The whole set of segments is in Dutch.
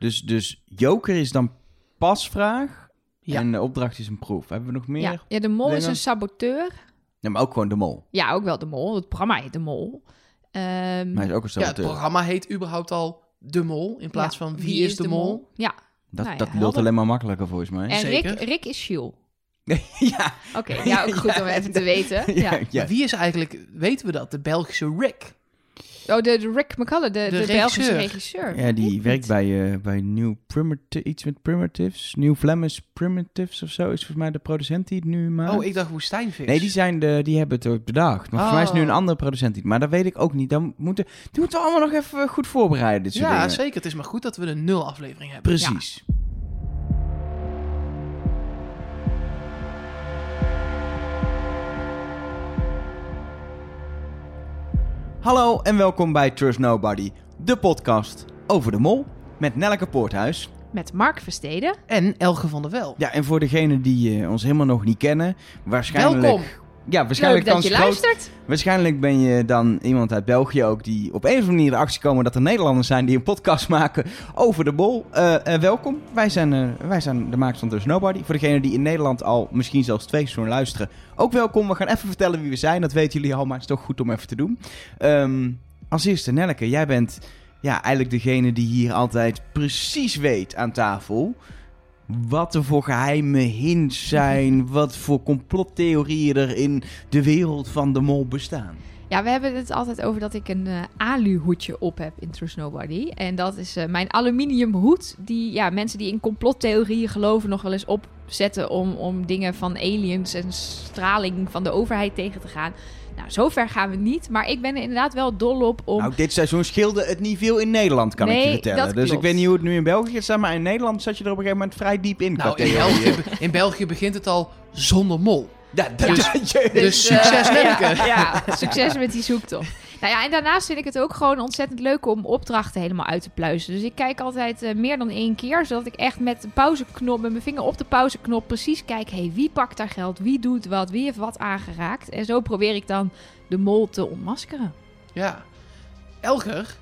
Dus, dus joker is dan pasvraag Ja. en de opdracht is een proef. Hebben we nog meer? Ja. ja, de mol is een saboteur. Ja, maar ook gewoon de mol. Ja, ook wel de mol. Het programma heet de mol. Ehm, Maar hij is ook een Ja, het saboteur. programma heet überhaupt al De Mol, in plaats ja, van Wie, is de, Mol? Ja, dat nou ja, dat lult alleen maar makkelijker volgens mij. en Rick, Zeker. Rick is Jules. ja, Oké, ja, ook goed om even te weten. ja, Ja. ja. Maar Wie is eigenlijk, weten we dat, de Belgische Rick? Oh, de, de Rick McCullough, de, de, Belgische regisseur. regisseur. Ja, die werkt bij, eh bij New Primitive, iets met primitives. New Flemish Primitives of zo is volgens mij de producent die het nu maakt. Oh, ik dacht Woestijnvis. Nee, die, zijn de, die hebben het ook bedacht. Maar voor mij is het nu een Oh. andere producent die het- Maar dat weet ik ook niet. Dan moeten, die moeten we allemaal nog even goed voorbereiden, dit soort Ja, dingen. zeker. Het is maar goed dat we een nul aflevering hebben. Precies. Hallo en welkom bij Trust Nobody, de podcast over de mol met Nelleke Poorthuis. Met Mark Versteden. En Elge van der Wel. Ja, en voor degenen die eh, ons helemaal nog niet kennen, waarschijnlijk... Welkom. Ja, waarschijnlijk Leuk dat je kans groot- luistert. Waarschijnlijk ben je dan iemand uit België ook die op een of andere manier erachter komen dat er Nederlanders zijn die een podcast maken over de bol. Eh, eh, welkom. Wij zijn, eh, wij zijn de makers van There's Nobody. Voor degenen die in Nederland al misschien zelfs twee seizoenen luisteren, ook welkom. We gaan even vertellen wie we zijn. Dat weten jullie al, maar het is toch goed om even te doen. Ehm, als eerste, Nelleke, jij bent ja, eigenlijk degene die hier altijd precies weet aan tafel wat er voor geheime hints zijn, wat voor complottheorieën er in de wereld van de mol bestaan. Ja, we hebben het altijd over dat ik een eh alu-hoedje op heb in Trust Nobody. En dat is eh, mijn aluminium hoed. Die ja, mensen die in complottheorieën geloven nog wel eens opzetten om, om dingen van aliens en straling van de overheid tegen te gaan. Nou, zover gaan we niet. Maar ik ben er inderdaad wel dol op om... Nou, dit seizoen scheelde het niet veel in Nederland, kan ik je Nee, vertellen. dat Dus ik weet niet hoe het nu in België staat, maar in Nederland zat je er op een gegeven moment vrij diep in. Nou, in. België, in België begint het al zonder mol. Ja, dat- Dus- Dus succes, Nelleke. ja, ja, succes met die zoektocht. Nou ja, en daarnaast vind ik het ook gewoon ontzettend leuk om opdrachten helemaal uit te pluizen. Dus ik kijk altijd eh, meer dan één keer, zodat ik echt met de pauzeknop, met mijn vinger op de pauzeknop precies kijk, hey, wie pakt daar geld, wie doet wat, wie heeft wat aangeraakt. En zo probeer ik dan de mol te ontmaskeren. Ja. Elger,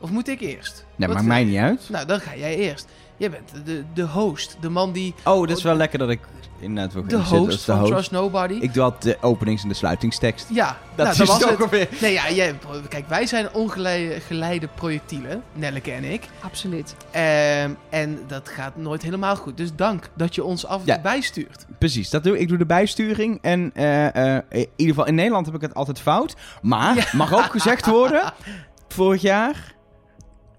of moet ik eerst? Wat maakt mij niet uit. Nou, dan ga jij eerst. Jij bent de, de host. De man die... Oh, dat is wel lekker dat ik inderdaad wil De host de van host. Trust Nobody. Ik doe altijd de openings- en de sluitingstekst. Ja, Dat nou, is dat was toch het. alweer... Nee, ja, jij, kijk, wij zijn ongeleide geleide projectielen, Nelleke en ik. Absoluut. Ehm, en dat gaat nooit helemaal goed. Dus dank dat je ons af en Ja. toe bijstuurt. Precies, dat doe ik. Ik doe de bijsturing. En eh, eh, in ieder geval in Nederland heb ik het altijd fout. Maar, Ja. mag ook gezegd worden, vorig jaar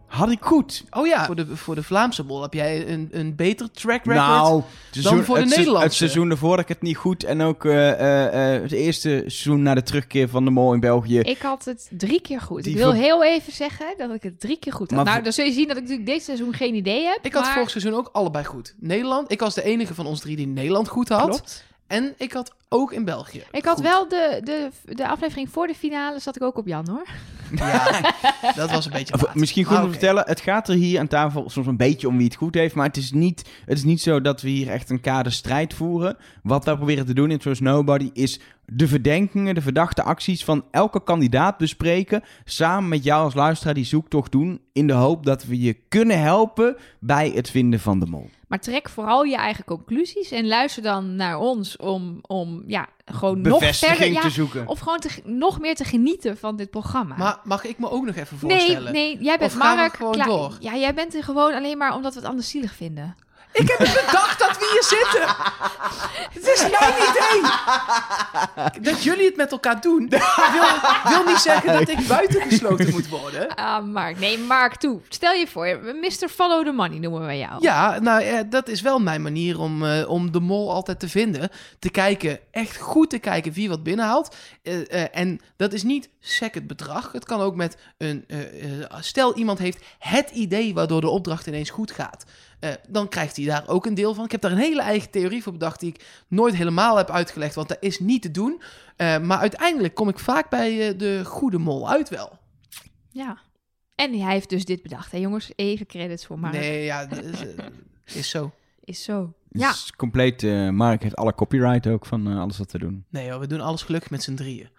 had ik goed. Oh ja, voor de, voor de Vlaamse bol heb jij een, een beter track record. Nou, dan voor de het, se- Nederlandse. Het seizoen ervoor had ik het niet goed. En ook eh, eh, eh, het eerste seizoen na de terugkeer van de mol in België. Ik had het drie keer goed. Die ik wil heel even zeggen dat ik het drie keer goed had. Maar nou, dan zul je zien dat ik natuurlijk dit seizoen geen idee heb. ik had maar... vorig seizoen ook allebei goed. Nederland, ik was de enige van ons drie die Nederland goed had. Klopt. En ik had ook in België. Ik had goed. wel de, de, de aflevering voor de finale, zat ik ook op Jan hoor. Ja, dat was een beetje Of, misschien goed om te vertellen, het gaat er hier aan tafel soms een beetje om wie het goed heeft. Maar het is niet, het is niet zo dat we hier echt een kade strijd voeren. Wat wij proberen te doen in Trust Nobody is de verdenkingen, de verdachte acties van elke kandidaat bespreken. Samen met jou als luisteraar die zoektocht doen. In de hoop dat we je kunnen helpen bij het vinden van de mol. Maar trek vooral je eigen conclusies en luister dan naar ons om, om ja, gewoon nog verder... Ja, te zoeken. of gewoon te, nog meer te genieten van dit programma. Maar mag ik me ook nog even nee, voorstellen? nee, jij bent Of gaan we Mark. gewoon klaar- door? Ja, jij bent er gewoon alleen maar omdat we het anders zielig vinden. Ik heb het bedacht dat we hier zitten. Het is mijn idee. Dat jullie het met elkaar doen, wil, wil niet zeggen dat ik buitengesloten moet worden. Ah, Mark. Nee, Mark, toe. Stel je voor, Mr. Follow the Money noemen we jou. Ja, nou, eh, dat is wel mijn manier om, eh, om de mol altijd te vinden. Te kijken, echt goed te kijken wie wat binnenhaalt. Eh, en dat is niet sec het bedrag. Het kan ook met een... stel, iemand heeft het idee waardoor de opdracht ineens goed gaat. Eh, dan krijgt hij daar ook een deel van. Ik heb daar een hele eigen theorie voor bedacht... die ik nooit helemaal heb uitgelegd, want dat is niet te doen. Eh, maar uiteindelijk kom ik vaak bij eh, de goede mol uit wel. Ja. En hij heeft dus dit bedacht. Hè, jongens, even credits voor Mark. Nee, ja, dat is, is zo. Is zo. Het Ja. is compleet, eh, Mark heeft alle copyright ook van alles wat we doen. Nee hoor, we doen alles gelukkig met z'n drieën.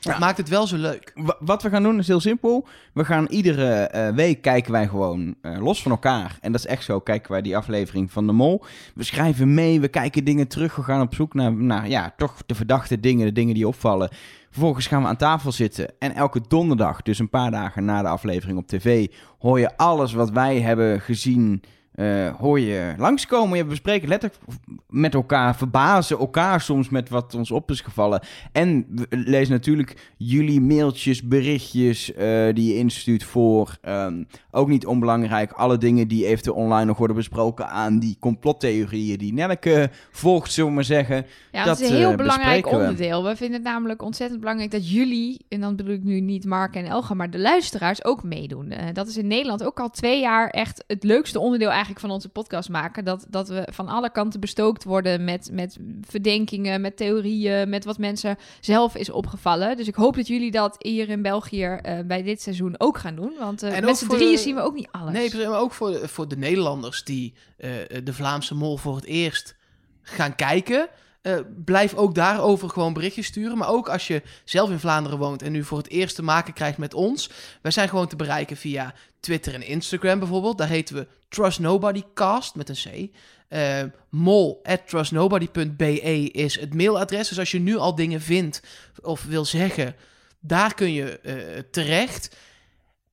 Dat maakt het wel zo leuk. Wa- Wat we gaan doen is heel simpel. We gaan iedere eh, week kijken wij gewoon eh, los van elkaar. En dat is echt zo. Kijken wij die aflevering van de Mol. We schrijven mee. We kijken dingen terug. We gaan op zoek naar, naar ja, toch de verdachte dingen. De dingen die opvallen. Vervolgens gaan we aan tafel zitten. En elke donderdag, dus een paar dagen na de aflevering op tv, hoor je alles wat wij hebben gezien. Eh, hoor je langskomen. Je bespreken letterlijk met elkaar, verbazen elkaar soms met wat ons op is gevallen. En we lezen natuurlijk jullie mailtjes, berichtjes eh, die je instuurt voor. ehm, ook niet onbelangrijk, alle dingen die eventueel online nog worden besproken aan die complottheorieën die Nelke volgt, zullen we maar zeggen. Ja, Dat, dat is een heel eh, belangrijk onderdeel. We vinden het namelijk ontzettend belangrijk dat jullie, en dan bedoel ik nu niet Mark en Elga, maar de luisteraars ook meedoen. Eh, dat is in Nederland ook al twee jaar echt het leukste onderdeel eigenlijk van onze podcast maken. Dat, dat we van alle kanten bestookt worden met, met verdenkingen, met theorieën, met wat mensen zelf is opgevallen. Dus ik hoop dat jullie dat hier in België eh, bij dit seizoen ook gaan doen. Want En met z'n drieën de- zien we ook niet alles. Nee, maar ook voor de, voor de Nederlanders die eh, de Vlaamse Mol voor het eerst gaan kijken. Eh, blijf ook daarover gewoon berichtjes sturen. Maar ook als je zelf in Vlaanderen woont en nu voor het eerst te maken krijgt met ons. Wij zijn gewoon te bereiken via Twitter en Instagram bijvoorbeeld. Daar heten we Trust Nobody Cast met een C. Eh, mol at trustnobody.be is het mailadres. Dus als je nu al dingen vindt of wil zeggen, daar kun je eh, terecht.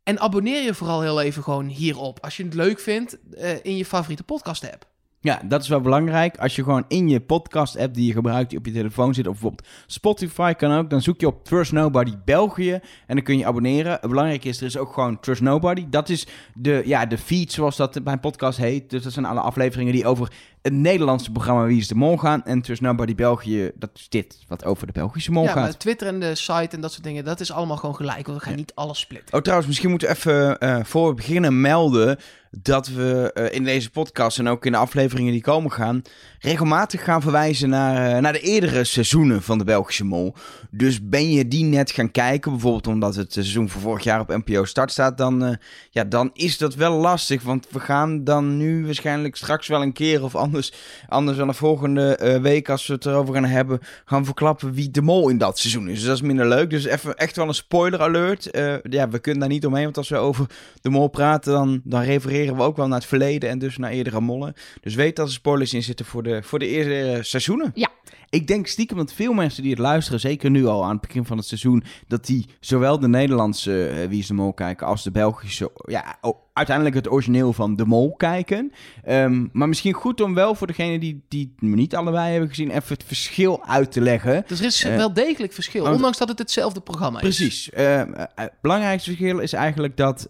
En abonneer je vooral heel even gewoon hierop. Als je het leuk vindt in je favoriete podcast app. Ja, dat is wel belangrijk. Als je gewoon in je podcast-app die je gebruikt, die op je telefoon zit, of bijvoorbeeld Spotify kan ook, dan zoek je op Trust Nobody België en dan kun je abonneren. Belangrijk is, er is ook gewoon Trust Nobody. Dat is de, ja, de feed, zoals dat bij een podcast heet. Dus dat zijn alle afleveringen die over het Nederlandse programma Wie is de Mol gaan. En Trust Nobody België, dat is dit, wat over de Belgische Mol ja, gaat. maar Twitter en de site en dat soort dingen, dat is allemaal gewoon gelijk. Want we gaan niet alles splitten. Oh, trouwens, misschien moeten we even eh, voor we beginnen melden dat we eh, in deze podcast en ook in de afleveringen die komen gaan, regelmatig gaan verwijzen naar, eh, naar de eerdere seizoenen van de Belgische Mol. Dus ben je die net gaan kijken, bijvoorbeeld omdat het seizoen van vorig jaar op NPO Start staat, dan, ja, dan is dat wel lastig. Want we gaan dan nu waarschijnlijk straks wel een keer of anders, anders dan de volgende eh, week, als we het erover gaan hebben, gaan verklappen wie de mol in dat seizoen is. Dus dat is minder leuk. Dus even echt wel een spoiler alert. Eh, ja, we kunnen daar niet omheen, want als we over de mol praten, dan, dan refereren we ook wel naar het verleden en dus naar eerdere mollen. Dus weet dat er spoilers in zitten voor de, voor de eerdere seizoenen. Ja. Ik denk stiekem dat veel mensen die het luisteren, zeker nu al aan het begin van het seizoen, dat die zowel de Nederlandse eh, Wie is de Mol kijken als de Belgische, ja, uiteindelijk het origineel van de Mol kijken. Ehm, maar misschien goed om wel voor degenen die, die het niet allebei hebben gezien, even het verschil uit te leggen. Dus er is Eh, wel degelijk verschil, want- ondanks dat het hetzelfde programma is. Precies. Eh, eh, het belangrijkste verschil is eigenlijk dat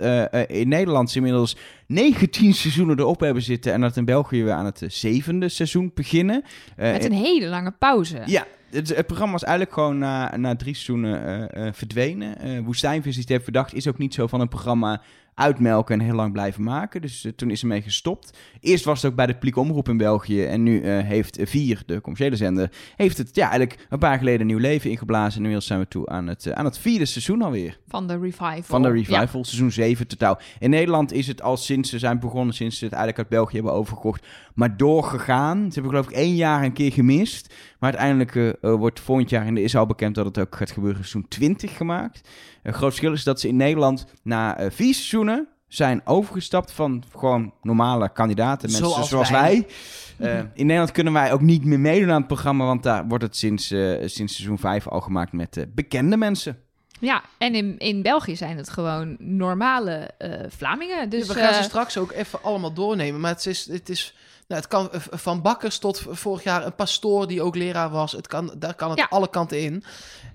in Nederland inmiddels 19 seizoenen erop hebben zitten. En dat in België we aan het eh, zevende seizoen beginnen. Eh, Met een hele lange pauze. ja, het, het programma was eigenlijk gewoon na, na drie seizoenen eh, verdwenen. Eh Woestijnvis die het heeft verdacht is ook niet zo van een programma uitmelken en heel lang blijven maken. Dus eh, toen is ermee gestopt. Eerst was het ook bij de publieke omroep in België. En nu eh, heeft Vier, de commerciële zender, heeft het ja, eigenlijk een paar geleden een nieuw leven ingeblazen. En inmiddels zijn we toe aan het, eh, aan het vierde seizoen alweer. Van de revival. Van de Ja. revival, seizoen 7 totaal. In Nederland is het al sinds ze zijn begonnen, sinds ze het eigenlijk uit België hebben overgekocht, maar doorgegaan. Ze hebben geloof ik één jaar een keer gemist. Maar uiteindelijk wordt volgend jaar, en er is al bekend dat het ook gaat gebeuren, seizoen 20 gemaakt. Een groot verschil is dat ze in Nederland na vier seizoenen zijn overgestapt van gewoon normale kandidaten, mensen zoals, Zoals wij. wij. Eh, in Nederland kunnen wij ook niet meer meedoen aan het programma, want daar wordt het sinds, eh, sinds seizoen 5 al gemaakt met eh, bekende mensen. Ja, en in, in België zijn het gewoon normale eh, Vlamingen. Dus Ja, we gaan ze straks ook even allemaal doornemen. Maar het is, het is nou, het kan van bakkers tot vorig jaar een pastoor die ook leraar was. Het kan, daar kan het Ja. alle kanten in.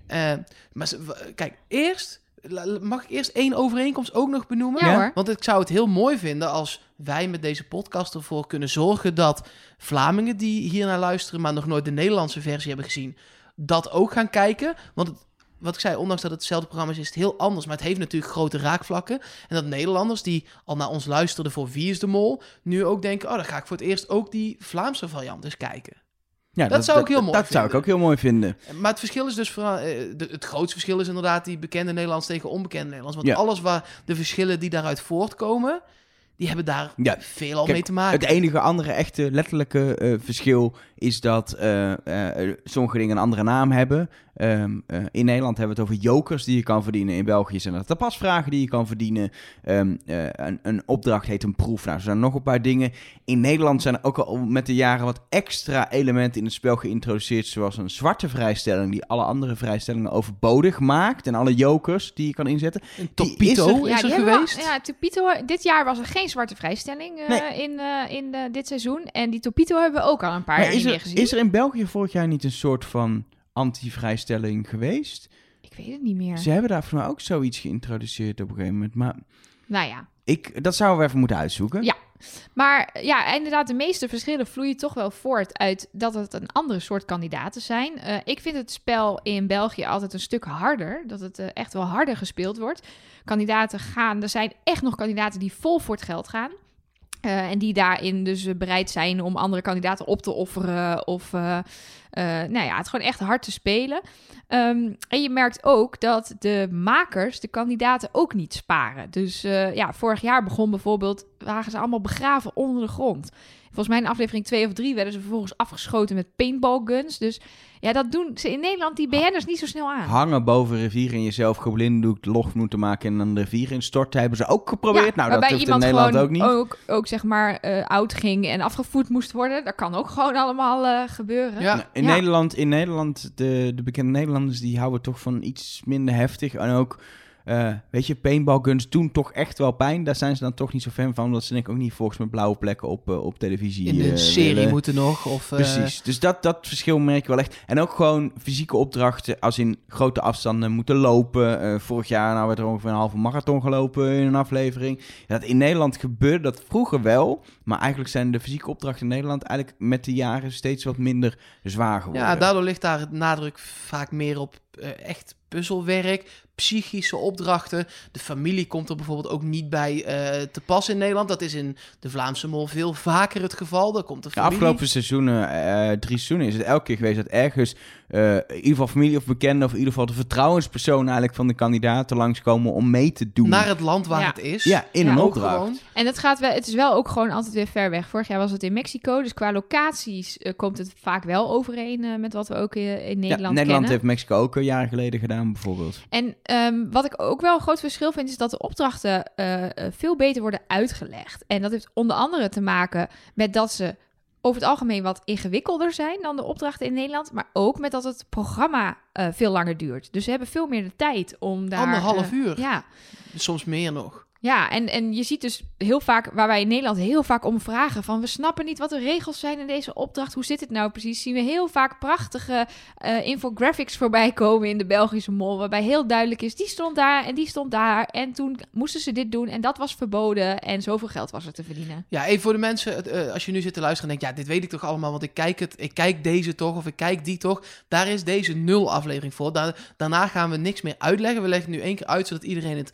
Eh, maar kijk, eerst mag ik eerst één overeenkomst ook nog benoemen? ja, hoor. Want ik zou het heel mooi vinden als wij met deze podcast ervoor kunnen zorgen dat Vlamingen die hier naar luisteren, maar nog nooit de Nederlandse versie hebben gezien, dat ook gaan kijken. Want het, wat ik zei, ondanks dat het hetzelfde programma is, is het heel anders. Maar het heeft natuurlijk grote raakvlakken. En dat Nederlanders die al naar ons luisterden voor Wie is de Mol, nu ook denken, oh, dan ga ik voor het eerst ook die Vlaamse variant eens kijken. Ja, Dat zou ik heel mooi Dat zou ik vinden. ook heel mooi vinden. Maar het verschil is dus vooral, eh, het grootste verschil is inderdaad die bekende Nederlands tegen onbekende Nederlands. Want Ja. alles waar de verschillen die daaruit voortkomen, die hebben daar Ja, veel al kijk, mee te maken. Het enige andere echte letterlijke eh, verschil is dat eh, eh, sommige dingen een andere naam hebben. Ehm, eh, in Nederland hebben we het over jokers die je kan verdienen. In België zijn dat tapasvragen die je kan verdienen. Ehm, eh, een, een opdracht heet een proef. Nou, er zijn nog een paar dingen. In Nederland zijn er ook al met de jaren wat extra elementen in het spel geïntroduceerd. Zoals een zwarte vrijstelling die alle andere vrijstellingen overbodig maakt. En alle jokers die je kan inzetten. Een Topito is is er- ja, al- geweest. ja, Topito, dit jaar was er geen zwarte vrijstelling eh, Nee. in, eh, in eh, dit seizoen. En die Topito hebben we ook al een paar Maar jaar is er, gezien. is er in België vorig jaar niet een soort van anti-vrijstelling geweest? Ik weet het niet meer. Ze hebben daar voor mij ook zoiets geïntroduceerd op een gegeven moment. Maar Nou ja. ik, dat zouden we even moeten uitzoeken. Ja. Maar ja, inderdaad, de meeste verschillen vloeien toch wel voort uit dat het een andere soort kandidaten zijn. Eh, ik vind het spel in België altijd een stuk harder. Dat het eh, echt wel harder gespeeld wordt. Kandidaten gaan, er zijn echt nog kandidaten die vol voor het geld gaan. Eh, en die daarin dus bereid zijn om andere kandidaten op te offeren. Of eh, nou ja, het gewoon echt hard te spelen. Ehm, en je merkt ook dat de makers de kandidaten ook niet sparen. Dus eh, ja, vorig jaar begon bijvoorbeeld, waren ze allemaal begraven onder de grond. Volgens mij in aflevering 2 of 3 werden ze vervolgens afgeschoten met paintballguns. Dus ja, dat doen ze in Nederland, die BN'ers, niet zo snel aan. Hangen boven een rivier en jezelf geblinddoekt log moeten maken en dan de rivier instorten. Hebben ze ook geprobeerd. Ja, nou, dat waarbij hoeft in Nederland ook niet. Ook, ook zeg maar eh, oud ging en afgevoerd moest worden. Dat kan ook gewoon allemaal eh, gebeuren. Ja. Nou, in Ja. Nederland, in Nederland de, de bekende Nederlanders, die houden toch van iets minder heftig. En ook, eh, weet je, paintballguns doen toch echt wel pijn. Daar zijn ze dan toch niet zo fan van, omdat ze denk ik ook niet volgens met blauwe plekken op, eh, op televisie In de eh, serie willen. moeten nog. Of, Precies, dus dat, dat verschil merk je wel echt. En ook gewoon fysieke opdrachten, als in grote afstanden moeten lopen. Vorig jaar nou werd er ongeveer een halve marathon gelopen in een aflevering. Dat in Nederland gebeurde dat vroeger wel, maar eigenlijk zijn de fysieke opdrachten in Nederland eigenlijk met de jaren steeds wat minder zwaar geworden. Ja, daardoor ligt daar het nadruk vaak meer op echt puzzelwerk, psychische opdrachten. De familie komt er bijvoorbeeld ook niet bij eh, te pas in Nederland. Dat is in de Vlaamse mol veel vaker het geval. Daar komt de De familie. afgelopen seizoenen, eh, drie seizoenen, is het elke keer geweest dat ergens eh, in ieder geval familie of bekende, of in ieder geval de vertrouwenspersoon eigenlijk van de kandidaten langskomen om mee te doen. Naar het land waar Ja. het is. ja, in Ja, een opdracht. En het, gaat wel, het is wel ook gewoon altijd weer ver weg. Vorig jaar was het in Mexico. Dus qua locaties eh, komt het vaak wel overeen eh, met wat we ook eh, in Nederland ja, Nederland kennen. heeft Mexico ook een jaar geleden gedaan, bijvoorbeeld. En ehm, wat ik ook wel een groot verschil vind, is dat de opdrachten veel beter worden uitgelegd. En dat heeft onder andere te maken met dat ze over het algemeen wat ingewikkelder zijn dan de opdrachten in Nederland. Maar ook met dat het programma eh, veel langer duurt. Dus ze hebben veel meer de tijd om daar... Anderhalf eh, uur. Ja, Soms meer nog. Ja en, en je ziet dus heel vaak, waar wij in Nederland heel vaak om vragen, van we snappen niet wat de regels zijn in deze opdracht, hoe zit het nou precies? Zien we heel vaak prachtige eh, infographics voorbij komen in de Belgische mol, waarbij heel duidelijk is, die stond daar en die stond daar en toen moesten ze dit doen en dat was verboden en zoveel geld was er te verdienen. Ja, even voor de mensen, eh, als je nu zit te luisteren en denkt, ja, dit weet ik toch allemaal, want ik kijk het, ik kijk deze toch, of ik kijk die toch. Daar is deze nul aflevering voor. Daar, daarna gaan we niks meer uitleggen. We leggen het nu één keer uit, zodat iedereen het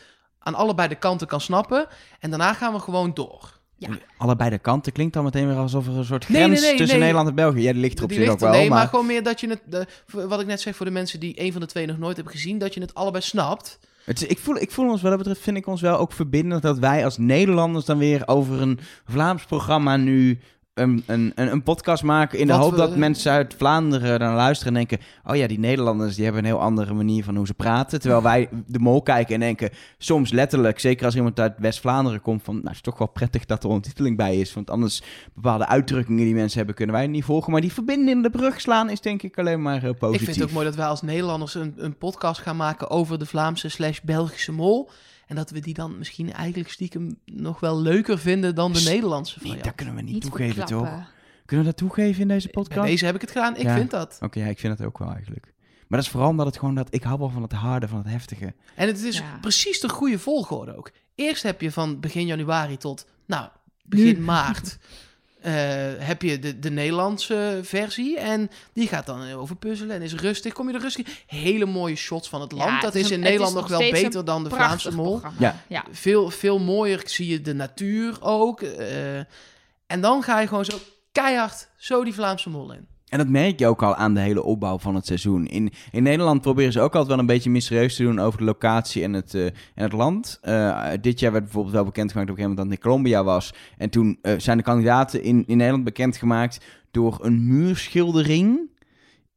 aan allebei de kanten kan snappen. En daarna gaan we gewoon door. Ja. Allebei de kanten klinkt dan meteen weer alsof er een soort grens nee, nee, tussen nee. Nederland en België. Ja, die ligt er op Die zich ook wel. nee, maar... maar gewoon meer dat je het, de, wat ik net zeg voor de mensen die een van de twee nog nooit hebben gezien, dat je het allebei snapt. het, is- ik, voel, ik voel ons wat dat betreft, vind ik ons wel ook verbindend dat wij als Nederlanders dan weer over een Vlaams programma nu een, een, een, een podcast maken. In de hoop we- dat mensen uit Vlaanderen dan luisteren en denken: oh ja, die Nederlanders die hebben een heel andere manier van hoe ze praten. Terwijl wij de mol kijken en denken, soms letterlijk, zeker als iemand uit West-Vlaanderen komt, van nou, het is toch wel prettig dat er ondertiteling bij is. Want anders bepaalde uitdrukkingen die mensen hebben, kunnen wij niet volgen. Maar die verbindende brug slaan is denk ik alleen maar eh, positief. Ik vind het ook mooi dat wij als Nederlanders een, een podcast gaan maken over de Vlaamse slash Belgische mol. En dat we die dan misschien eigenlijk stiekem nog wel leuker vinden dan de Sst, Nederlandse Nee, variant. dat kunnen we niet, Niet toegeven, toch? Kunnen we dat toegeven in deze podcast? Bij deze heb ik het gedaan. Ik Ja. vind dat. Oké, ja, ik vind het ook wel eigenlijk. Maar dat is vooral omdat het gewoon dat ik hou wel van het harde, van het heftige. En het is Ja. precies de goede volgorde ook. Eerst heb je van begin januari tot, nou, begin Nu. maart... eh, heb je de, de Nederlandse versie en die gaat dan over puzzelen en is rustig. Kom je er rustig Hele mooie shots van het land. dat is een- in Nederland is nog wel beter dan de Vlaamse mol. ja. Veel, veel mooier zie je de natuur ook. eh, en dan ga je gewoon zo keihard zo die Vlaamse mol in. En dat merk je ook al aan de hele opbouw van het seizoen. In, in Nederland proberen ze ook altijd wel een beetje mysterieus te doen over de locatie en het, eh, en het land. Eh, dit jaar werd bijvoorbeeld wel bekendgemaakt op een gegeven moment dat het in Colombia was. En toen eh, zijn de kandidaten in, in Nederland bekendgemaakt door een muurschildering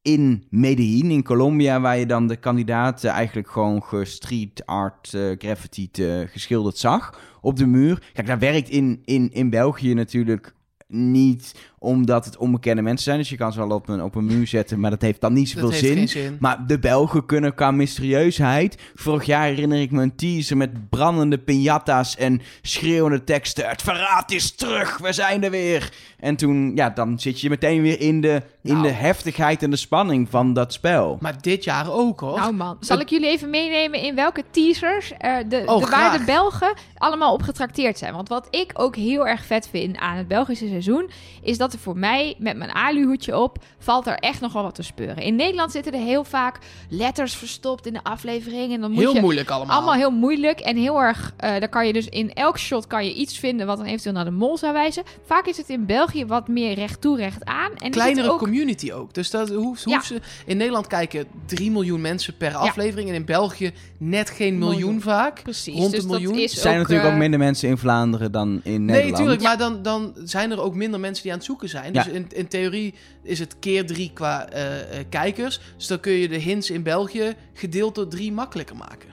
in Medellin, in Colombia, waar je dan de kandidaten eigenlijk gewoon gestreet art, uh, graffiti geschilderd zag op de muur. Kijk, dat werkt in, in, in België natuurlijk niet omdat het onbekende mensen zijn. Dus je kan ze wel op een, op een muur zetten, maar dat heeft dan niet zoveel Dat heeft zin. geen zin. Maar de Belgen kunnen qua mysterieusheid. Vorig jaar herinner ik me een teaser met brandende piñatas en schreeuwende teksten. Het verraad is terug, we zijn er weer. En toen, ja, dan zit je meteen weer in de, in Nou. de heftigheid en de spanning van dat spel. Maar dit jaar ook, hoor. Nou man, zal ik jullie even meenemen in welke teasers er de, Oh, de, waar graag. de Belgen allemaal op getrakteerd zijn. Want wat ik ook heel erg vet vind aan het Belgische seizoen, is dat er voor mij, met mijn aluhoedje op, valt er echt nog wel wat te speuren. In Nederland zitten er heel vaak letters verstopt in de aflevering. En dan moet Heel je moeilijk allemaal. allemaal heel moeilijk en heel erg. eh dan kan je dus in elk shot kan je iets vinden wat dan eventueel naar de mol zou wijzen. Vaak is het in België wat meer recht toe, recht aan. En er Kleinere ook community ook. Dus dat hoeft, Ja. ze... In Nederland kijken 3 miljoen mensen per aflevering. En in België net geen miljoen, Miljoen. vaak. precies. rond dus een dat miljoen. is Er zijn natuurlijk eh, ook minder mensen in Vlaanderen dan in Nee, Nederland. tuurlijk. Maar dan, dan zijn er ook minder mensen die aan het zoeken zijn. Dus Ja. in, in theorie is het keer drie qua eh, eh, kijkers. Dus dan kun je de hints in België gedeeld door drie makkelijker maken.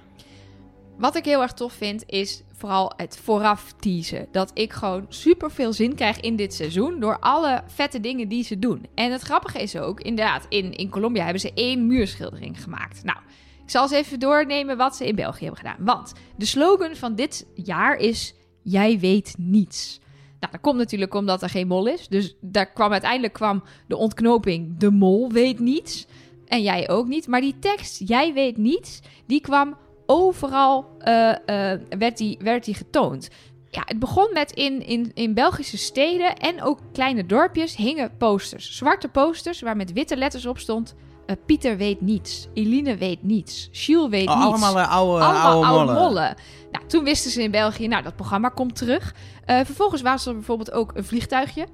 Wat ik heel erg tof vind, is vooral het vooraf teasen. Dat ik gewoon super veel zin krijg in dit seizoen door alle vette dingen die ze doen. En het grappige is ook, inderdaad, in, in Colombia hebben ze één muurschildering gemaakt. Nou, ik zal eens even doornemen wat ze in België hebben gedaan. Want de slogan van dit jaar is: Jij weet niets. Nou, dat komt natuurlijk omdat er geen mol is. Dus daar kwam uiteindelijk kwam de ontknoping: De mol weet niets. En jij ook niet. Maar die tekst, jij weet niets, die kwam overal eh, eh, werd, die, werd die getoond. Ja, het begon met in, in, in Belgische steden en ook kleine dorpjes hingen posters. Zwarte posters waar met witte letters op stond... eh, Pieter weet niets, Eline weet niets, Jules weet Oh, niets. allemaal eh, oude, Allemaal oude oude mollen. mollen. Nou, toen wisten ze in België, nou, dat programma komt terug. Eh, vervolgens was er bijvoorbeeld ook een vliegtuigje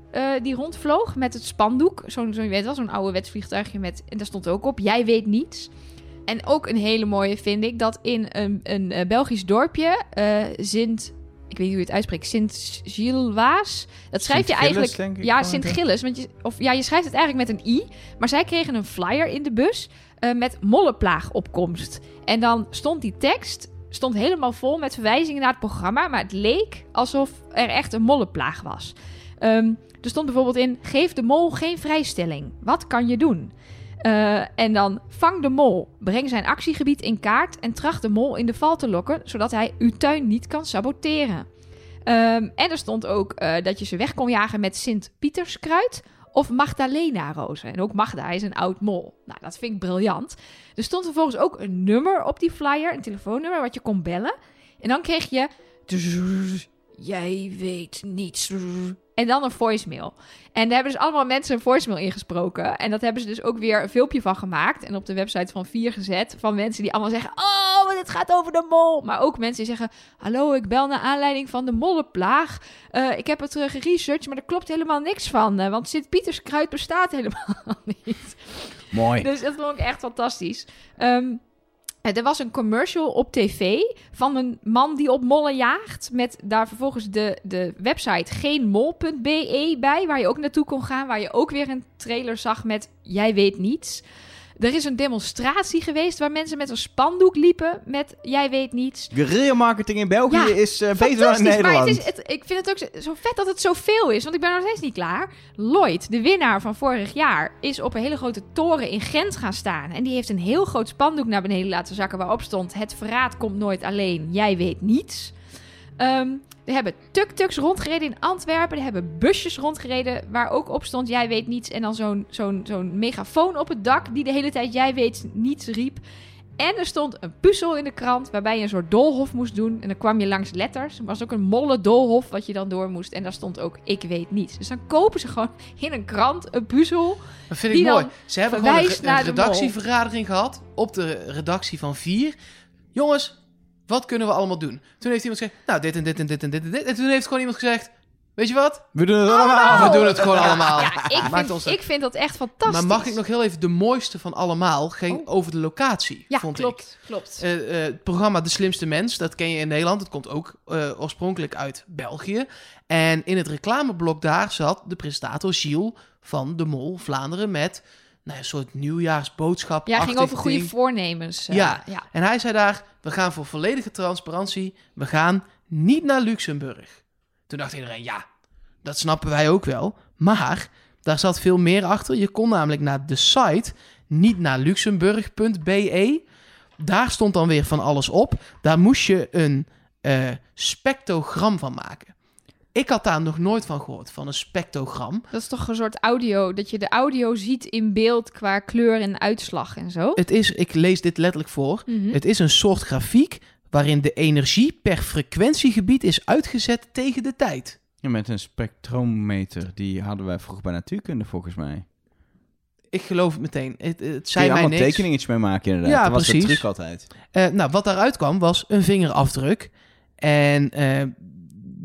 die rondvloog met het spandoek. Zo'n, zo, je weet wel, zo'n ouderwets vliegtuigje met... En daar stond ook op, jij weet niets. En ook een hele mooie vind ik, dat in een, een Belgisch dorpje, Sint... Ik weet niet hoe je het uitspreekt, Sint-Gilles-Waas. Dat schrijf je Sint-Gilles, eigenlijk... denk ik ja, Sint-Gilles. Want je, of, ja, je schrijft het eigenlijk met een i. Maar zij kregen een flyer in de bus eh, met mollenplaagopkomst. En dan stond die tekst stond helemaal vol met verwijzingen naar het programma. Maar het leek alsof er echt een mollenplaag was. Ehm, er stond bijvoorbeeld in: geef de mol geen vrijstelling. Wat kan je doen? Eh, en dan vang de mol, breng zijn actiegebied in kaart en tracht de mol in de val te lokken, zodat hij uw tuin niet kan saboteren. Ehm, en er stond ook eh, dat je ze weg kon jagen met Sint-Pieterskruid of Magdalena-rozen. En ook Magda is een oud mol. Nou, dat vind ik briljant. Er stond vervolgens ook een nummer op die flyer, een telefoonnummer wat je kon bellen. En dan kreeg je... Jij weet niets. En dan een voicemail. En daar hebben dus allemaal mensen een voicemail ingesproken. En dat hebben ze dus ook weer een filmpje van gemaakt. En op de website van Vier gezet. Van mensen die allemaal zeggen... Oh, dit gaat over de mol. Maar ook mensen die zeggen... Hallo, ik bel naar aanleiding van de mollenplaag. Eh, ik heb het uh, geresearched, maar er klopt helemaal niks van. Uh, want Sint-Pieterskruid bestaat helemaal niet. Mooi. Dus dat vond ik echt fantastisch. Um, er was een commercial op tv van een man die op mollen jaagt. Met daar vervolgens de, de website geenmol.be bij. Waar je ook naartoe kon gaan. Waar je ook weer een trailer zag met Jij weet niets. Er is een demonstratie geweest waar mensen met een spandoek liepen met Jij weet niets. Guerrilla marketing in België Ja, is uh, beter dan in Nederland. Maar het is, het, ik vind het ook zo, zo, vet dat het zoveel is, want ik ben nog steeds niet klaar. Lloyd, de winnaar van vorig jaar, is op een hele grote toren in Gent gaan staan. En die heeft een heel groot spandoek naar beneden laten zakken waarop stond... Het verraad komt nooit alleen, jij weet niets. Um, er hebben tuk-tuks rondgereden in Antwerpen. Er hebben busjes rondgereden waar ook op stond... Jij weet niets. En dan zo'n zo'n zo'n megafoon op het dak die de hele tijd Jij weet niets riep. En er stond een puzzel in de krant waarbij je een soort doolhof moest doen. En dan kwam je langs letters. Er was ook een molle doolhof wat je dan door moest. En daar stond ook Ik weet niets. Dus dan kopen ze gewoon in een krant een puzzel. Dat vind ik mooi. Ze hebben gewoon een, een redactievergadering gehad op de redactie van vier. Jongens, wat kunnen we allemaal doen? Toen heeft iemand gezegd, nou, dit en dit en dit en dit en dit. En toen heeft gewoon iemand gezegd, Weet je wat? We doen het Allemaal. allemaal. We doen het gewoon allemaal. Ja, ik Maakt vind, ons ik vind dat echt fantastisch. Maar mag ik nog heel even de mooiste van allemaal? Ging Oh. over de locatie, Ja, vond ik. klopt, klopt. Eh, eh, het programma De Slimste Mens, dat ken je in Nederland. Het komt ook eh, oorspronkelijk uit België. En in het reclameblok daar zat de presentator Gilles van De Mol Vlaanderen met nou, een soort nieuwjaarsboodschap. ja, ging over goede voornemens. eh, Ja. ja. En hij zei daar, we gaan voor volledige transparantie. We gaan niet naar Luxemburg. Toen dacht iedereen, ja, dat snappen wij ook wel. Maar daar zat veel meer achter. Je kon namelijk naar de site niet naar luxemburg.be. Daar stond dan weer van alles op. Daar moest je een eh, spectrogram van maken. Ik had daar nog nooit van gehoord, van een spectrogram. Dat is toch een soort audio, dat je de audio ziet in beeld qua kleur en uitslag en zo. Het is, ik lees dit letterlijk voor. Mhm. Het is een soort grafiek waarin de energie per frequentiegebied is uitgezet tegen de tijd. Ja, met een spectrometer. Die hadden wij vroeger bij natuurkunde, volgens mij. Ik geloof het meteen. Het, het Kun je zei mij allemaal niks. tekeningetjes mee maken, inderdaad. Ja, dat was de precies. truc altijd. Eh, nou, wat daaruit kwam was een vingerafdruk. En eh,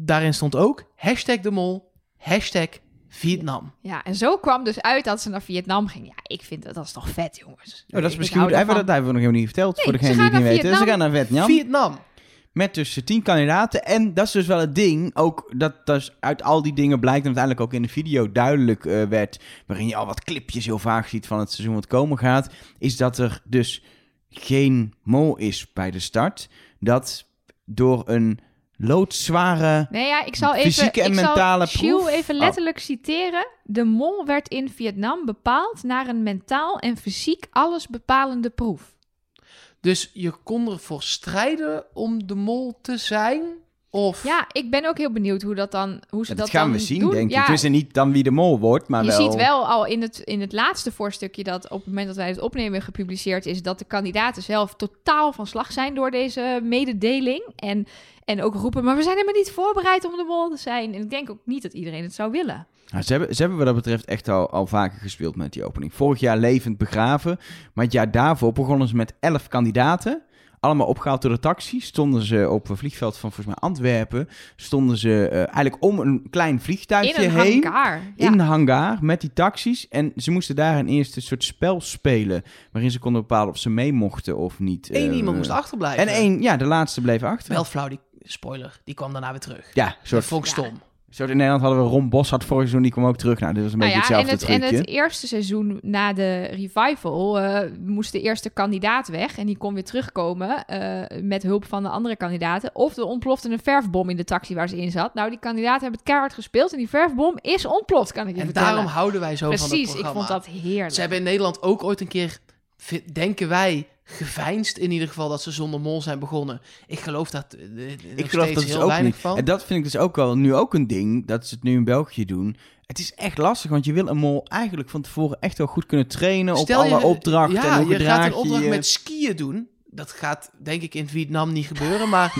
daarin stond ook hashtag de mol, hashtag Vietnam. Ja, en zo kwam dus uit dat ze naar Vietnam ging. Ja, ik vind dat, dat is toch vet, jongens. Oh, dat is misschien goed. Daarvan. dat hebben we nog helemaal niet verteld. Nee, voor ze degene die het gaan niet naar weten. Ze Vietnam. gaan naar Vietnam. Vietnam. Met dus tien kandidaten. En dat is dus wel het ding. Ook dat dus uit al die dingen blijkt. En uiteindelijk ook in de video duidelijk eh, werd. Waarin je al wat clipjes heel vaak ziet van het seizoen wat komen gaat. Is dat er dus geen mol is bij de start. Dat door een loodzware. Nee, ja, ik zal even... Fysieke en ik zal mentale Gilles proef? even Oh. letterlijk citeren. De mol werd in Vietnam bepaald naar een mentaal en fysiek alles bepalende proef. Dus je kon ervoor strijden om de mol te zijn? Of Ja, ik ben ook heel benieuwd hoe, dat dan, hoe ze Dat, dat gaan dan we zien, doen. denk ik. Ja, Het is er niet dan wie de mol wordt, maar je wel. ziet wel al in het, in het laatste voorstukje dat op het moment dat wij het opnemen gepubliceerd is, dat de kandidaten zelf totaal van slag zijn door deze mededeling. En, en ook roepen, maar we zijn helemaal niet voorbereid om de mol te zijn. En ik denk ook niet dat iedereen het zou willen. Nou, ze, hebben, ze hebben wat dat betreft echt al, al vaker gespeeld met die opening. Vorig jaar levend begraven. Maar het jaar daarvoor begonnen ze met elf kandidaten. Allemaal opgehaald door de taxi. Stonden ze op een vliegveld van volgens mij Antwerpen. Stonden ze eh, eigenlijk om een klein In vliegtuigje een heen. hangar. Ja. In de hangar met die taxis. En ze moesten daar een eerste soort spel spelen. Waarin ze konden bepalen of ze mee mochten of niet. één Eh, iemand moest achterblijven. En één, ja, de laatste bleef achter. Wel flauw, die spoiler. Die kwam daarna weer terug. ja, Dat soort, vond ik Ja. stom. soort in Nederland hadden we Ron Bos had vorig seizoen, die kwam ook terug. Nou, dit was een Nou beetje ja, en hetzelfde het, en trucje. het eerste seizoen na de revival eh, moest de eerste kandidaat weg. En die kon weer terugkomen eh, met hulp van de andere kandidaten. Of er ontplofte een verfbom in de taxi waar ze in zat. Nou, die kandidaten hebben het keihard gespeeld. En die verfbom is ontploft, kan ik je En vertellen. daarom houden wij zo van het Precies, ik programma. vond dat heerlijk. Ze hebben in Nederland ook ooit een keer, denken wij, geveinsd in ieder geval dat ze zonder mol zijn begonnen. Ik geloof dat eh, Ik geloof dat is heel ook weinig niet. van. En dat vind ik dus ook wel nu ook een ding, dat ze het nu in België doen. Het is echt lastig, want je wil een mol eigenlijk van tevoren echt wel goed kunnen trainen op je- alle opdrachten. Ja, en hoe je gaat een opdracht je. met skiën doen. Dat gaat denk ik in Vietnam niet gebeuren, maar,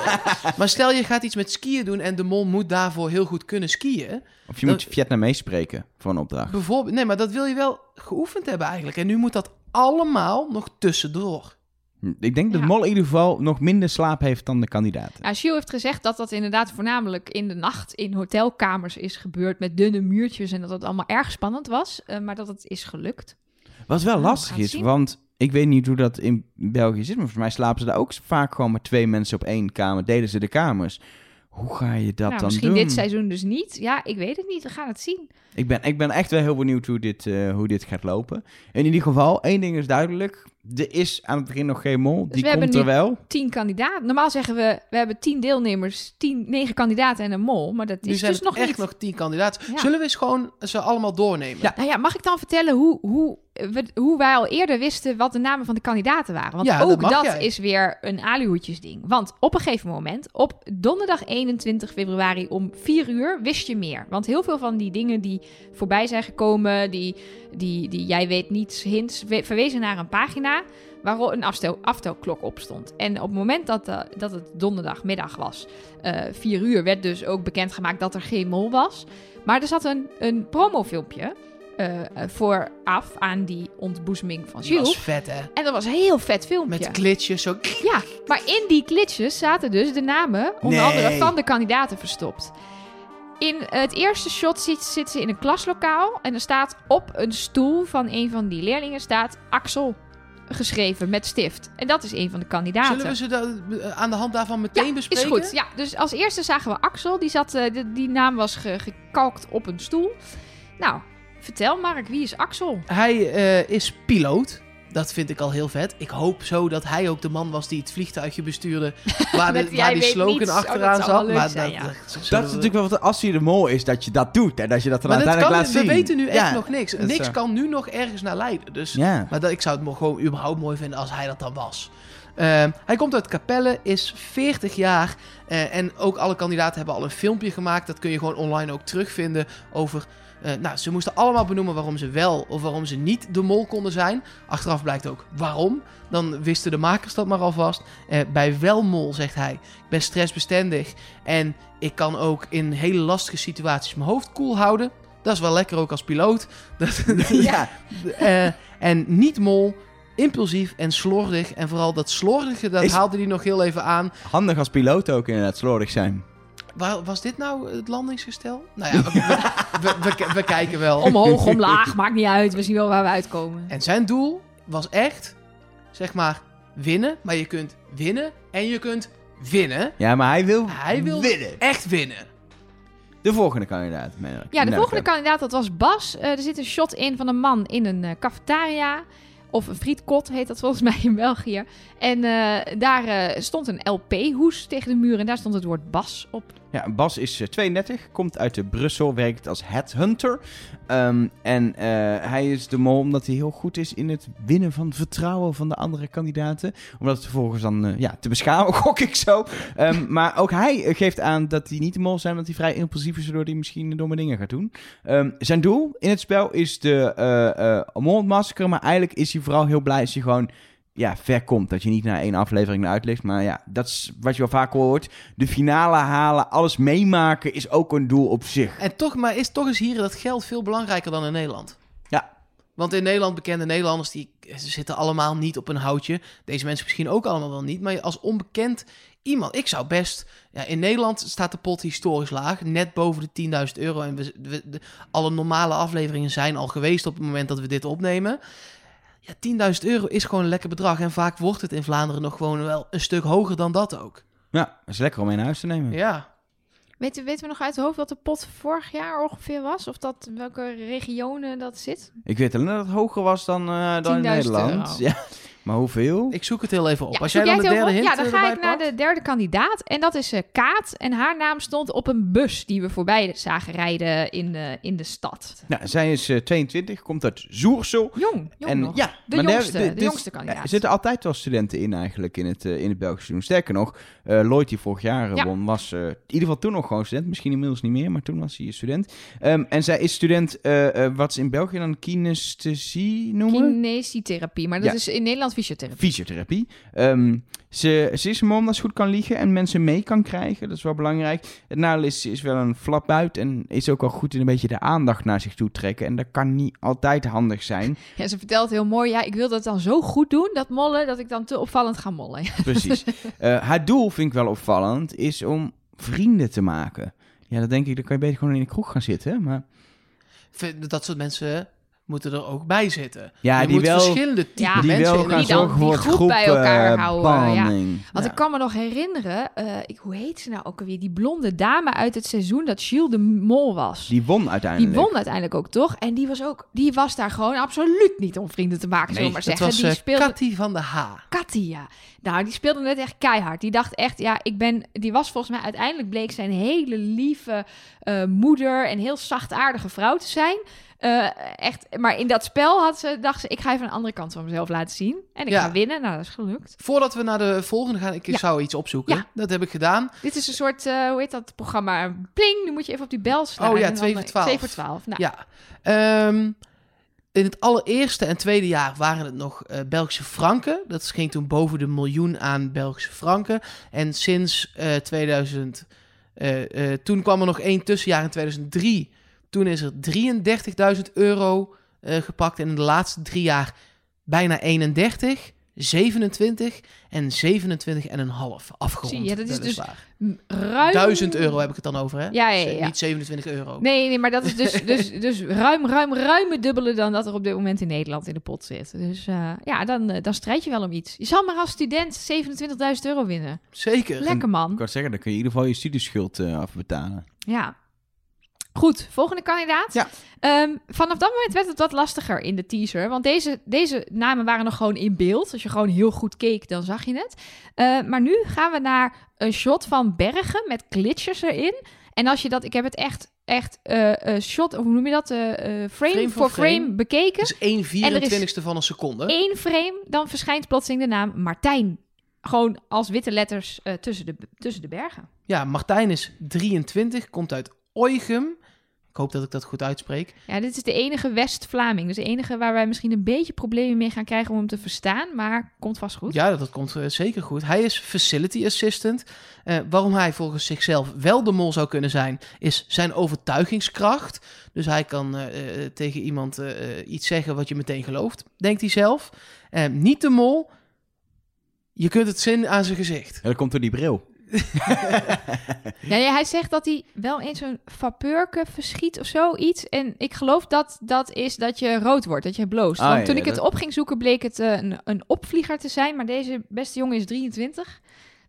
maar stel je gaat iets met skiën doen en de mol moet daarvoor heel goed kunnen skiën. Of je moet Vietnamees spreken voor een opdracht. Bijvoorbeeld, nee, maar dat wil je wel geoefend hebben eigenlijk. En nu moet dat allemaal nog tussendoor. Ik denk dat Ja. mol in ieder geval nog minder slaap heeft dan de kandidaten. Ja, Gilles heeft gezegd dat dat inderdaad voornamelijk in de nacht in hotelkamers is gebeurd met dunne muurtjes en dat het allemaal erg spannend was, eh, maar dat het is gelukt. Wat wel Nou, we lastig is, zien. want ik weet niet hoe dat in België zit, maar volgens mij slapen ze daar ook vaak gewoon met twee mensen op één kamer. Delen ze de kamers. Hoe ga je dat nou, dan misschien doen? dit seizoen dus niet. Ja, ik weet het niet. We gaan het zien. Ik ben, ik ben echt wel heel benieuwd hoe dit, eh, hoe dit gaat lopen. In ieder geval, één ding is duidelijk. Er is aan het begin nog geen mol. Dus Die we hebben komt er nu- wel. Tien kandidaten. Normaal zeggen we, we hebben tien deelnemers, tien, negen kandidaten en een mol. Maar dat Nu is zijn dus het nog echt niet. nog tien kandidaten. Ja. Zullen we eens gewoon ze allemaal doornemen? Ja. Nou ja, mag ik dan vertellen hoe, hoe, we, hoe wij al eerder wisten wat de namen van de kandidaten waren? Want Ja, ook dat, is weer een aluhoedjesding. Want op een gegeven moment, op donderdag 21 februari om 4 uur, wist je meer. Want heel veel van die dingen die voorbij zijn gekomen, die, die, die jij weet niets, hints, we- verwezen naar een pagina waarop een aftelklok op stond. En op het moment dat, eh, dat het donderdagmiddag was, eh 4 uur, werd dus ook bekendgemaakt dat er geen mol was. Maar er zat een, een promofilmpje eh, eh, vooraf aan die ontboezeming van Die Gilles. was vet, hè? En dat was een heel vet filmpje. Met glitches, zo... Ja, maar in die glitches zaten dus de namen, onder Nee. andere van de kandidaten verstopt. In het eerste shot zit, zit ze in een klaslokaal. En er staat op een stoel van een van die leerlingen staat Axel geschreven met stift. En dat is een van de kandidaten. Zullen we ze da- eh, aan de hand daarvan meteen ja, bespreken? is goed. Ja, dus als eerste zagen we Axel. Die, zat, die naam was ge- gekalkt op een stoel. Nou, vertel Mark, wie is Axel? Hij eh, is piloot. Dat vind ik al heel vet. Ik hoop zo dat hij ook de man was die het vliegtuigje bestuurde. Waar, de, die slogan niets. Oh, dat achteraan zat. Maar zijn, dat, ja. dat, Dat is we- natuurlijk wel wat als je de mol is, dat je dat doet. En dat je dat dat uiteindelijk kan, laat we zien. weten nu echt Ja, nog niks. Niks zo. kan nu nog ergens naar leiden. Dus, Ja. Maar dat, ik zou het gewoon überhaupt mooi vinden als hij dat dan was. Ehm, hij komt uit Capelle, is 40 jaar. eh, en ook alle kandidaten hebben al een filmpje gemaakt. Dat kun je gewoon online ook terugvinden over... eh, nou, ze moesten allemaal benoemen waarom ze wel of waarom ze niet de mol konden zijn. Achteraf blijkt ook waarom. Dan wisten de makers dat maar alvast. Eh, bij wel mol zegt hij, ik ben stressbestendig. En ik kan ook in hele lastige situaties mijn hoofd koel houden. Dat is wel lekker ook als piloot. Dat, ja. eh, en niet mol, impulsief en slordig. En vooral dat slordige, dat Is- haalde hij nog heel even aan. Handig als piloot ook inderdaad, slordig zijn. Waar, was dit nou het landingsgestel? Nou ja, we, we, we, we- we kijken wel. Omhoog, omlaag, maakt niet uit. We zien wel waar we uitkomen. En zijn doel was echt, zeg maar, winnen. Maar je kunt winnen en je kunt winnen. Ja, maar hij wil, Hij wil winnen. echt winnen. De volgende kandidaat. Ja, de volgende kandidaat, dat was Bas. Eh, er zit een shot in van een man in een eh, cafetaria. Of een frietkot heet dat volgens mij in België. En eh, daar eh, stond een LP-hoes tegen de muur. En daar stond het woord Bas op. Ja, Bas is eh, 32, komt uit de Brussel, werkt als headhunter. Ehm, en eh, hij is de mol omdat hij heel goed is in het winnen van vertrouwen van de andere kandidaten. Om dat vervolgens dan eh, ja, te beschamen, gok ik zo. Ehm, maar ook hij eh, geeft aan dat hij niet de mol zijn, omdat hij vrij impulsief is, waardoor hij misschien domme dingen gaat doen. Ehm, zijn doel in het spel is de eh eh mol ontmaskeren, maar eigenlijk is hij vooral heel blij als hij gewoon ja, ver komt. Dat je niet na één aflevering naar uitlegt. Maar ja, dat is wat je wel vaak hoort. De finale halen, alles meemaken is ook een doel op zich. En toch, maar is toch eens hier dat geld veel belangrijker dan in Nederland? Ja. Want in Nederland, bekende Nederlanders, die ze zitten allemaal niet op een houtje. Deze mensen misschien ook allemaal wel niet. Maar als onbekend iemand, ik zou best... Ja, in Nederland staat de pot historisch laag, net boven de 10.000 euro. En we, we- de- alle normale afleveringen zijn al geweest op het moment dat we dit opnemen. Ja, 10.000 euro is gewoon een lekker bedrag. En vaak wordt het in Vlaanderen nog gewoon wel een stuk hoger dan dat ook. Ja, dat is lekker om mee naar huis te nemen. Ja. Weten, weten we nog uit het hoofd wat de pot vorig jaar ongeveer was? Of dat, welke regionen dat zit? Ik weet alleen dat het hoger was dan, eh, dan in 10.000 Nederland. euro. Ja. Maar hoeveel? Ik zoek het heel even op. Ja, Als jij dan de derde hint Ja, dan eh, ga ik naar pakt. de derde kandidaat. En dat is eh, Kaat. En haar naam stond op een bus die we voorbij zagen rijden in de, in de stad. Nou, zij is eh, 22, komt uit Zoersel. Jong, jong en nog. ja, De jongste, de jongste kandidaat. ja, er zitten altijd wel studenten in eigenlijk in het, eh, in het Belgische seizoen. Sterker nog, eh Lloyd die vorig jaar Ja. won, was eh, in ieder geval toen nog gewoon student. Misschien inmiddels niet meer, maar toen was hij een student. Ehm, en zij is student, eh, eh, wat ze in België dan kinesthesie noemen? Kinesietherapie, maar dat Ja. is in Nederland fysiotherapie. Fysiotherapie. Ehm, ze, ze is een mom dat ze goed kan liegen en mensen mee kan krijgen. Dat is wel belangrijk. Het nadeel is, ze is wel een flapbuit en is ook wel goed in een beetje de aandacht naar zich toe trekken. En dat kan niet altijd handig zijn. Ja, ze vertelt heel mooi, ja, ik wil dat dan zo goed doen, dat mollen, dat ik dan te opvallend ga mollen. Precies. Eh, haar doel, vind ik wel opvallend, is om vrienden te maken. Ja, dat denk ik, dan kan je beter gewoon in een kroeg gaan zitten. Maar Dat soort mensen moeten er ook bij zitten. ja, je die moet wel, verschillende type Ja, die mensen wel die dan die groep groep, bij elkaar houden, ja. Want Ja. ik kan me nog herinneren, eh, ik, hoe heet ze nou ook alweer, die blonde dame uit het seizoen dat Gilles de Mol was. Die won Die uiteindelijk. won uiteindelijk ook, toch? En die was ook, die was daar gewoon absoluut niet om vrienden te maken, zullen we maar Dat zeggen. was die eh, speelde Cathy van de H. Katia. Nou, die speelde net echt keihard. Die dacht echt, ja, ik ben. Die was volgens mij uiteindelijk bleek zijn hele lieve eh, moeder en heel zachtaardige vrouw te zijn. Eh, echt, maar in dat spel had ze, dacht ze, ik ga even een andere kant van mezelf laten zien. En ik Ja. ga winnen. Nou, dat is gelukt. Voordat we naar de volgende gaan, ik Ja. zou iets opzoeken. Ja. Dat heb ik gedaan. Dit is een soort, eh, hoe heet dat programma? Pling, dan moet je even op die bel slaan. Oh ja, en dan- twee voor twaalf. 2 voor 12. Nou, Ja. Ehm, in het allereerste en tweede jaar waren het nog eh, Belgische franken. Dat ging toen boven de miljoen aan Belgische franken. En sinds eh 2000... eh, eh, toen kwam er nog één tussenjaar in 2003. Toen is er 33.000 euro eh, gepakt. En in de laatste drie jaar bijna 31. 27 en 27 en een half afgerond. Zie je, dat is dus Ruim... 1000 euro heb ik het dan over, hè? Ja, ja, ja. Niet 27 euro. Nee, nee, maar dat is dus, dus, dus ruim, ruim, ruim het dubbele dan dat er op dit moment in Nederland in de pot zit. Dus eh, ja, dan, eh, dan strijd je wel om iets. Je zal maar als student 27.000 euro winnen. Zeker. Lekker Ik man. kan zeggen, dan kun je in ieder geval je studieschuld eh, afbetalen. Ja. Goed, volgende kandidaat. Ja. Ehm, vanaf dat moment werd het wat lastiger in de teaser. Want deze, deze namen waren nog gewoon in beeld. Als je gewoon heel goed keek, dan zag je het. Eh, maar nu gaan we naar een shot van bergen met glitches erin. En als je dat, ik heb het echt, echt eh, shot, hoe noem je dat? Frame, Frame voor frame, frame. bekeken. Dus 1 24ste van een seconde. Eén frame, dan verschijnt plotseling de naam Martijn. Gewoon als witte letters tussen, de, tussen de bergen. Ja, Martijn is 23, komt uit Oichem. Ik hoop dat ik dat goed uitspreek. Ja, dit is de enige West-Vlaming. Dus de enige waar wij misschien een beetje problemen mee gaan krijgen om hem te verstaan. Maar komt vast goed. Ja, dat komt eh, zeker goed. Hij is facility assistant. Eh, waarom hij volgens zichzelf wel de mol zou kunnen zijn, is zijn overtuigingskracht. Dus hij kan eh, tegen iemand iets zeggen wat je meteen gelooft, denkt hij zelf. Niet de mol. Je kunt het zien aan zijn gezicht. Ja, dat komt door die bril. Ja, ja, hij zegt dat hij wel eens een vapeurke verschiet of zoiets. En ik geloof dat dat is dat je rood wordt, dat je bloost. Ah, Want ja, toen ik het dat- op ging zoeken, bleek het eh, een, een opvlieger te zijn. Maar deze beste jongen is 23.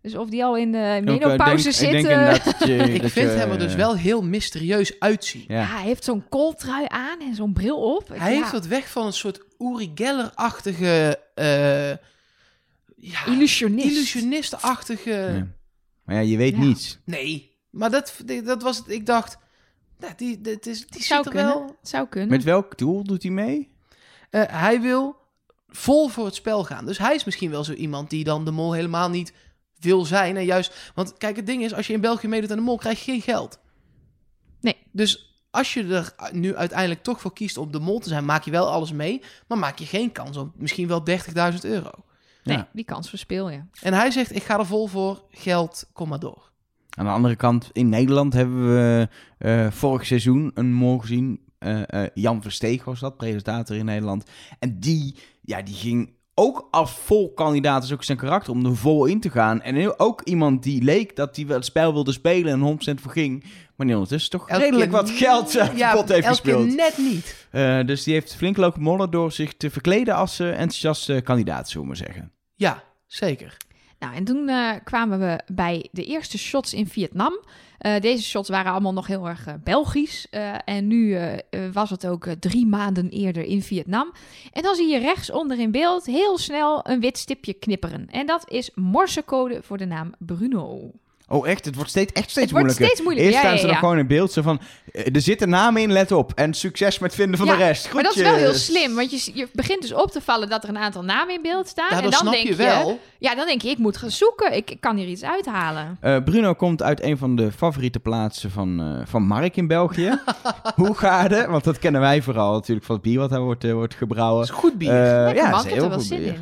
Dus of die al in de eh, menopauze zit... Ik denk eh, dat je... Ik dat vind je, hem er dus wel heel mysterieus uitzien. Ja. ja, hij heeft zo'n kooltrui aan en zo'n bril op. Hij Ja, heeft wat weg van een soort Uri Geller-achtige... eh, ja, illusionist. illusionist-achtige... Ja. Maar ja, je weet Ja. niets. Nee, maar dat, dat was het. Ik dacht, nou, die, dit is, die Zou er kunnen. wel... Zou kunnen. Met welk doel doet hij mee? Eh, hij wil vol voor het spel gaan. Dus hij is misschien wel zo iemand die dan de mol helemaal niet wil zijn. En juist, want kijk, het ding is, als je in België meedoet aan de mol, krijg je geen geld. Nee. Dus als je er nu uiteindelijk toch voor kiest om de mol te zijn, maak je wel alles mee, maar maak je geen kans op misschien wel 30.000 euro. Nee, Ja. die kans verspeel je. En hij zegt, ik ga er vol voor, geld, kom maar door. Aan de andere kant, in Nederland hebben we eh, vorig seizoen een mol gezien. Eh, eh, Jan Versteeg was dat, presentator in Nederland. En die, ja, die ging ook als vol kandidaat, is ook zijn karakter, om er vol in te gaan. En ook iemand die leek dat hij wel het spel wilde spelen en 100% voor ging. Maar die ondertussen toch Elke redelijk wat geld uit de ja, pot heeft gespeeld. net niet. Eh, dus die heeft flink lopen mollen door zich te verkleden als enthousiaste kandidaat, zullen we maar zeggen. Ja, zeker. Nou, en toen eh, kwamen we bij de eerste shots in Vietnam. Eh, deze shots waren allemaal nog heel erg eh, Belgisch. En nu was het ook drie maanden eerder in Vietnam. En dan zie je rechtsonder in beeld heel snel een wit stipje knipperen. En dat is morsecode voor de naam Bruno. Oh, echt? Het wordt steeds, echt steeds het wordt moeilijker. steeds moeilijker. Eerst ja, staan ja, ze ja. dan gewoon in beeld zo van... eh, Er zit een naam in, let op. En succes met vinden van Ja, de rest. Maar dat is wel heel slim, want je, je begint dus op te vallen dat er een aantal namen in beeld staan. Ja, en dan snap denk je wel. ja, dan denk je, ik moet gaan zoeken. Ik, ik kan hier iets uithalen. Eh, Bruno komt uit een van de favoriete plaatsen van, eh, van Mark in België. Hoegaarden, want dat kennen wij vooral natuurlijk van het bier wat daar wordt, wordt gebrouwen. Dat is goed bier. Ja, man. dat is er heel wel goed zin bier.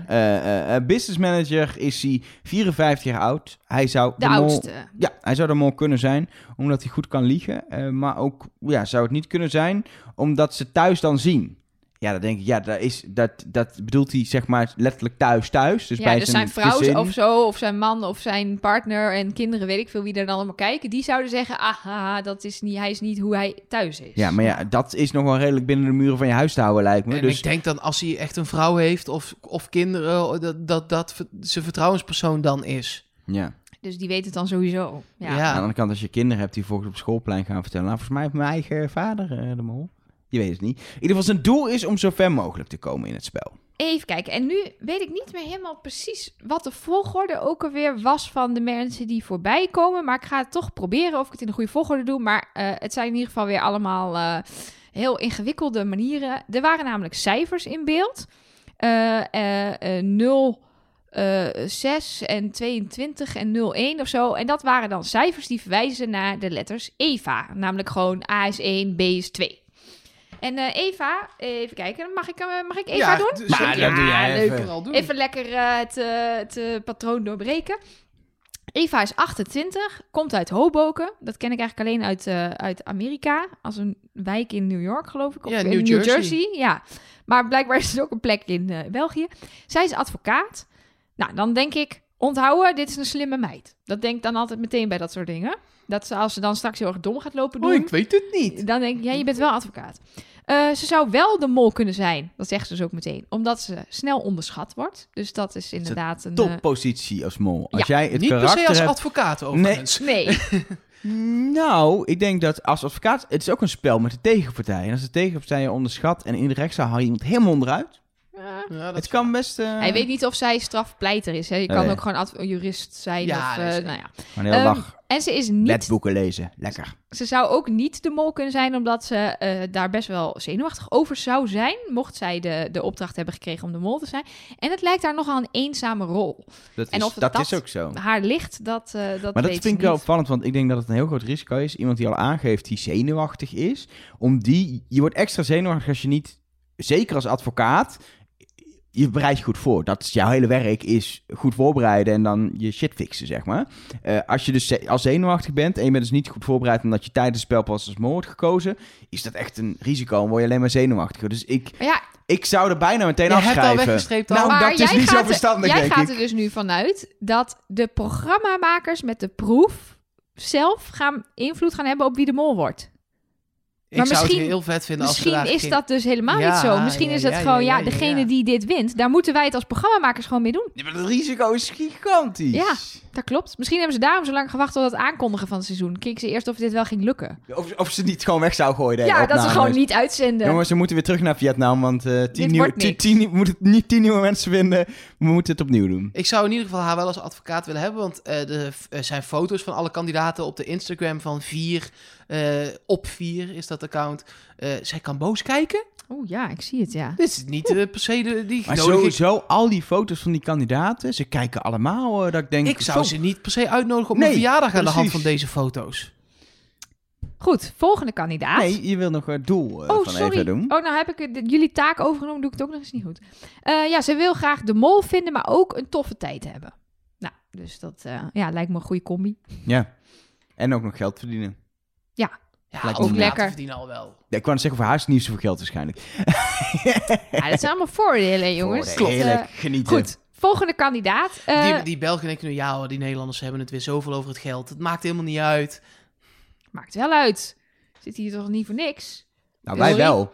in. Business manager is hij 54 jaar oud. Hij zou De oudste. Ja, hij zou de mol kunnen zijn, omdat hij goed kan liegen. Eh, maar ook, ja, zou het niet kunnen zijn, omdat ze thuis dan zien. Ja, dan denk ik, ja, dat, is, dat, dat bedoelt hij zeg maar letterlijk thuis thuis. Dus ja, bij dus zijn, zijn vrouw gezin. of zo, of zijn man of zijn partner en kinderen, weet ik veel wie er dan allemaal kijken, die zouden zeggen, aha, dat is niet, hij is niet hoe hij thuis is. Ja, maar ja, dat is nog wel redelijk binnen de muren van je huis te houden, lijkt me. En dus ik denk dan als hij echt een vrouw heeft of, of kinderen, dat, dat dat zijn vertrouwenspersoon dan is. ja. Dus die weet het dan sowieso. Ja. Aan de andere kant, als je kinderen hebt die volgens op schoolplein gaan vertellen... Nou, volgens mij heeft mijn eigen vader eh, de mol. Je weet het niet. In ieder geval, zijn doel is om zo ver mogelijk te komen in het spel. Even kijken. En nu weet ik niet meer helemaal precies wat de volgorde ook alweer was van de mensen die voorbij komen. Maar ik ga het toch proberen of ik het in de goede volgorde doe. Maar eh, het zijn in ieder geval weer allemaal eh, heel ingewikkelde manieren. Er waren namelijk cijfers in beeld. Eh, 0, eh, 6 en 22 en 01 of zo. En dat waren dan cijfers die verwijzen naar de letters EVA. Namelijk gewoon A is 1, B is 2. En eh, Eva, even kijken, mag ik, eh, mag ik Eva doen? dus- Maar ja, dat doe jij even. doen. Even lekker het, het patroon doorbreken. Eva is 28, komt uit Hoboken. Dat ken ik eigenlijk alleen uit, eh, uit Amerika. Als een wijk in New York, geloof ik. Of Ja, in New Jersey. Ja, maar blijkbaar is het ook een plek in eh, België. Zij is advocaat. Nou, dan denk ik, onthouden, dit is een slimme meid. Dat denk ik dan altijd meteen bij dat soort dingen. Dat ze, als ze dan straks heel erg dom gaat lopen doen, Oh, ik weet het niet. dan denk ik, ja, je bent wel advocaat. Eh, ze zou wel de mol kunnen zijn, dat zegt ze dus ook meteen, omdat ze snel onderschat wordt. Dus dat is inderdaad een... eh, Toppositie als mol. Als Ja, jij het niet per karakter se als hebt... advocaat overigens. nee, Nou, ik denk dat als advocaat... Het is ook een spel met de tegenpartij. En als de tegenpartij je onderschat en in de rechtszaal haal je iemand helemaal onderuit... Ja, dat Het kan best... eh, hij weet niet of zij strafpleiter is. Hè. Je kan Nee. ook gewoon jurist zijn. Ja, of, dat eh, is- nou ja. Maar een hele Ehm, dag En ze is niet netboeken lezen. Lekker. Ze zou ook niet de mol kunnen zijn, omdat ze eh, daar best wel zenuwachtig over zou zijn. Mocht zij de, de opdracht hebben gekregen om de mol te zijn. En het lijkt haar nogal een eenzame rol. Dat, En is, of het dat, dat- is ook zo. Haar licht, dat, eh dat Maar dat weet vind ze ik wel opvallend, want ik denk dat het een heel groot risico is. Iemand die al aangeeft die zenuwachtig is, om die... Je wordt extra zenuwachtig als je niet, zeker als advocaat, je bereidt je goed voor. Dat is jouw hele werk, is goed voorbereiden en dan je shit fixen, zeg maar. Eh, als je dus als zenuwachtig bent en je bent dus niet goed voorbereid omdat je tijdens het spel pas als mol wordt gekozen, is dat echt een risico en word je alleen maar zenuwachtiger. Dus ik, ja, ik zou er bijna meteen Je hebt al afschrijven. al. Nou, maar dat is niet zo verstandig, Jij gaat er dus nu vanuit dat de programmamakers met de proef zelf gaan invloed gaan hebben op wie de mol wordt. Ik Maar zou misschien- het heel vet vinden als Misschien is dat dus helemaal Ja, niet zo. Misschien ja, is het ja, gewoon, ja, ja, ja, ja, degene ja. die dit wint, daar moeten wij het als programmamakers gewoon mee doen. Ja, maar het risico is gigantisch. Ja. Dat klopt. Misschien hebben ze daarom zo lang gewacht tot het aankondigen van het seizoen. Keken ze eerst of dit wel ging lukken. Of, of ze niet gewoon weg zou gooien. Ja, dat ze gewoon niet uitzenden. Jongens, we moeten weer terug naar Vietnam, want eh tien nieuwe, tien, tien, we moeten niet tien nieuwe mensen vinden. We moeten het opnieuw doen. Ik zou in ieder geval haar wel als advocaat willen hebben, want eh, er eh, zijn foto's van alle kandidaten op de Instagram van vier, eh, op vier is dat account. Eh, zij kan boos kijken. Oeh, ja, ik zie het, ja. Dit is niet eh, per se de, die Maar nodig ik- sowieso, al die foto's van die kandidaten, ze kijken allemaal eh, dat ik denk... Ik zou zo, ze niet per se uitnodigen op Nee, mijn verjaardag aan de hand van deze foto's. Goed, volgende kandidaat. Nee, je wil nog het doel eh, Oh, van sorry. even doen. Oh, nou heb ik jullie taak overgenomen, doe ik het ook nog eens niet goed. Eh, ja, ze wil graag de mol vinden, maar ook een toffe tijd hebben. Nou, dus dat eh, ja, lijkt me een goede combi. Ja. En ook nog geld verdienen. Ja, ook me lekker. verdienen al wel. Ja, ik wou net zeggen, voor haar is het niet zoveel geld waarschijnlijk. Ja, dat zijn allemaal voordelen, jongens. Voordelen. Klopt. Heerlijk, Eh, genieten. goed, volgende kandidaat. Eh, die, die Belgen denken nu, ja hoor, die Nederlanders hebben het weer zoveel over het geld. Het maakt helemaal niet uit. Maakt wel uit. Zit hier toch niet voor niks? Nou, wij Sorry. wel.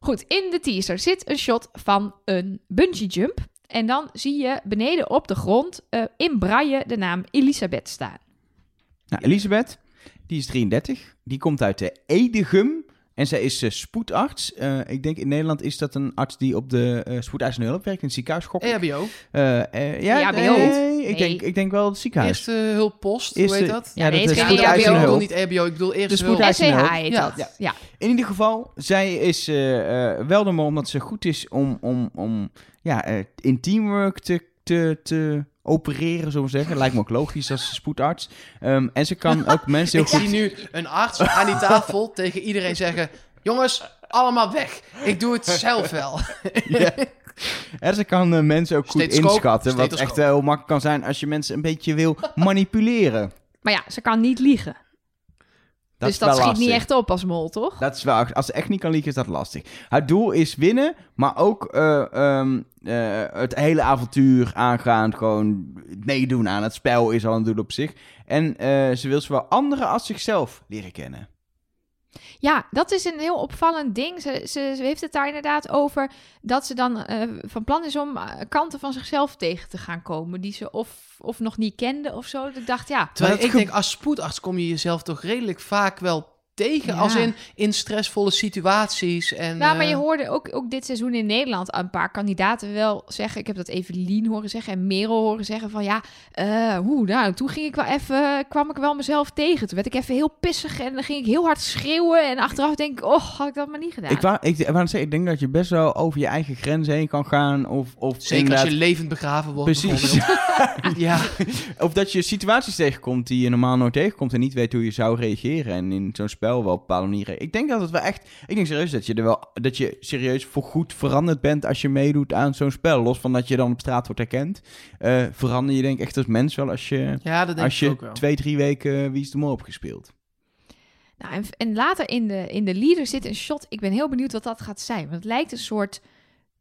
Goed, in de teaser zit een shot van een bungee jump. En dan zie je beneden op de grond eh, in braille de naam Elisabeth staan. Nou, Elisabeth, die is 33. Die komt uit de Edegum. En zij is eh, spoedarts. Eh, ik denk in Nederland is dat een arts die op de eh spoedeisende hulp werkt in het ziekenhuis. gok ik. EHBO. Eh, eh, ja, Ja, nee, EHBO. ik, denk, ik denk wel het ziekenhuis. Eerste hulppost, Eerste- hoe heet dat? Ja, nee, het is is geen ik bedoel niet EHBO, ik bedoel eerste De hulp. spoedeisende SCH hulp. heet Ja. dat. Ja. In ieder geval, zij is eh, eh, wel de mol omdat ze goed is om, om, om ja, eh, in teamwork te, te, te opereren, zullen we zeggen. Lijkt me ook logisch als spoedarts. Ehm, en ze kan ook mensen heel Ik zie goed... nu een arts aan die tafel tegen iedereen zeggen... Jongens, allemaal weg. Ik doe het zelf wel. Ja. En ze kan eh, mensen ook goed inschatten. Wat echt heel makkelijk kan zijn als je mensen een beetje wil manipuleren. Maar ja, ze kan niet liegen. Dat dus dat schiet lastig. niet echt op als mol, toch? Dat is wel, als ze echt niet kan liegen, is dat lastig. Haar doel is winnen, maar ook eh, ehm, eh, het hele avontuur aangaan. Gewoon meedoen aan het spel is al een doel op zich. En eh, ze wil zowel anderen als zichzelf leren kennen. Ja, dat is een heel opvallend ding. Ze, ze, ze heeft het daar inderdaad over dat ze dan eh, van plan is om eh, kanten van zichzelf tegen te gaan komen. Die ze of, of nog niet kende of zo. Dat ik dacht, ja, Terwijl ik denk, als spoedarts kom je jezelf toch redelijk vaak wel tegen. Ja. Als in, in stressvolle situaties. En, Nou, maar eh, je hoorde ook, ook dit seizoen in Nederland een paar kandidaten wel zeggen. Ik heb dat Evelien horen zeggen en Merel horen zeggen van ja, eh hoe, nou, toen ging ik wel even, kwam ik wel mezelf tegen. Toen werd ik even heel pissig en dan ging ik heel hard schreeuwen. En achteraf denk ik, oh, had ik dat maar niet gedaan. Ik, wou, ik, ik wou net zeggen, ik denk dat je best wel over je eigen grenzen heen kan gaan. Of, of Zeker als je levend begraven wordt. Precies. ja. Of dat je situaties tegenkomt die je normaal nooit tegenkomt en niet weet hoe je zou reageren. En in zo'n spel wel op bepaalde manier. Ik denk dat het wel echt. Ik denk serieus dat je er wel. Dat je serieus voor goed veranderd bent als je meedoet aan zo'n spel. Los van dat je dan op straat wordt herkend. eh, verander je denk ik echt als mens wel als je. ja, dat denk Als ik je ook wel. twee, drie weken Wie is de Mol hebt gespeeld. Nou, en, en later in de, in de leader zit een shot. Ik ben heel benieuwd wat dat gaat zijn. Want het lijkt een soort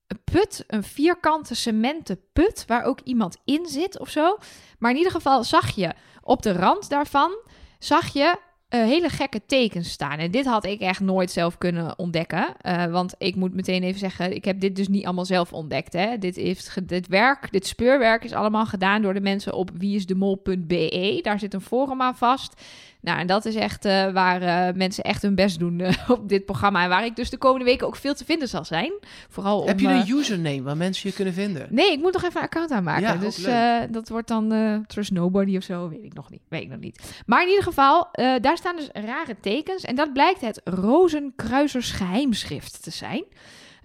een put, een vierkante cementen put, waar ook iemand in zit of zo. Maar in ieder geval zag je op de rand daarvan, zag je eh, hele gekke tekens staan. En dit had ik echt nooit zelf kunnen ontdekken. Eh, want ik moet meteen even zeggen, ik heb dit dus niet allemaal zelf ontdekt. Hè. Dit, ge- dit werk, dit speurwerk is allemaal gedaan door de mensen op wieisdemol.be. Daar zit een forum aan vast. Nou, en dat is echt eh, waar eh, mensen echt hun best doen eh, op dit programma. En waar ik dus de komende weken ook veel te vinden zal zijn. Vooral om, Heb je een username waar mensen je kunnen vinden? Nee, ik moet nog even een account aanmaken. Ja, dus dat wordt dan Trust Nobody of zo. Weet ik nog niet. Weet ik nog niet. Maar in ieder geval, daar staan dus rare tekens. En dat blijkt het Rozenkruisers geheimschrift te zijn.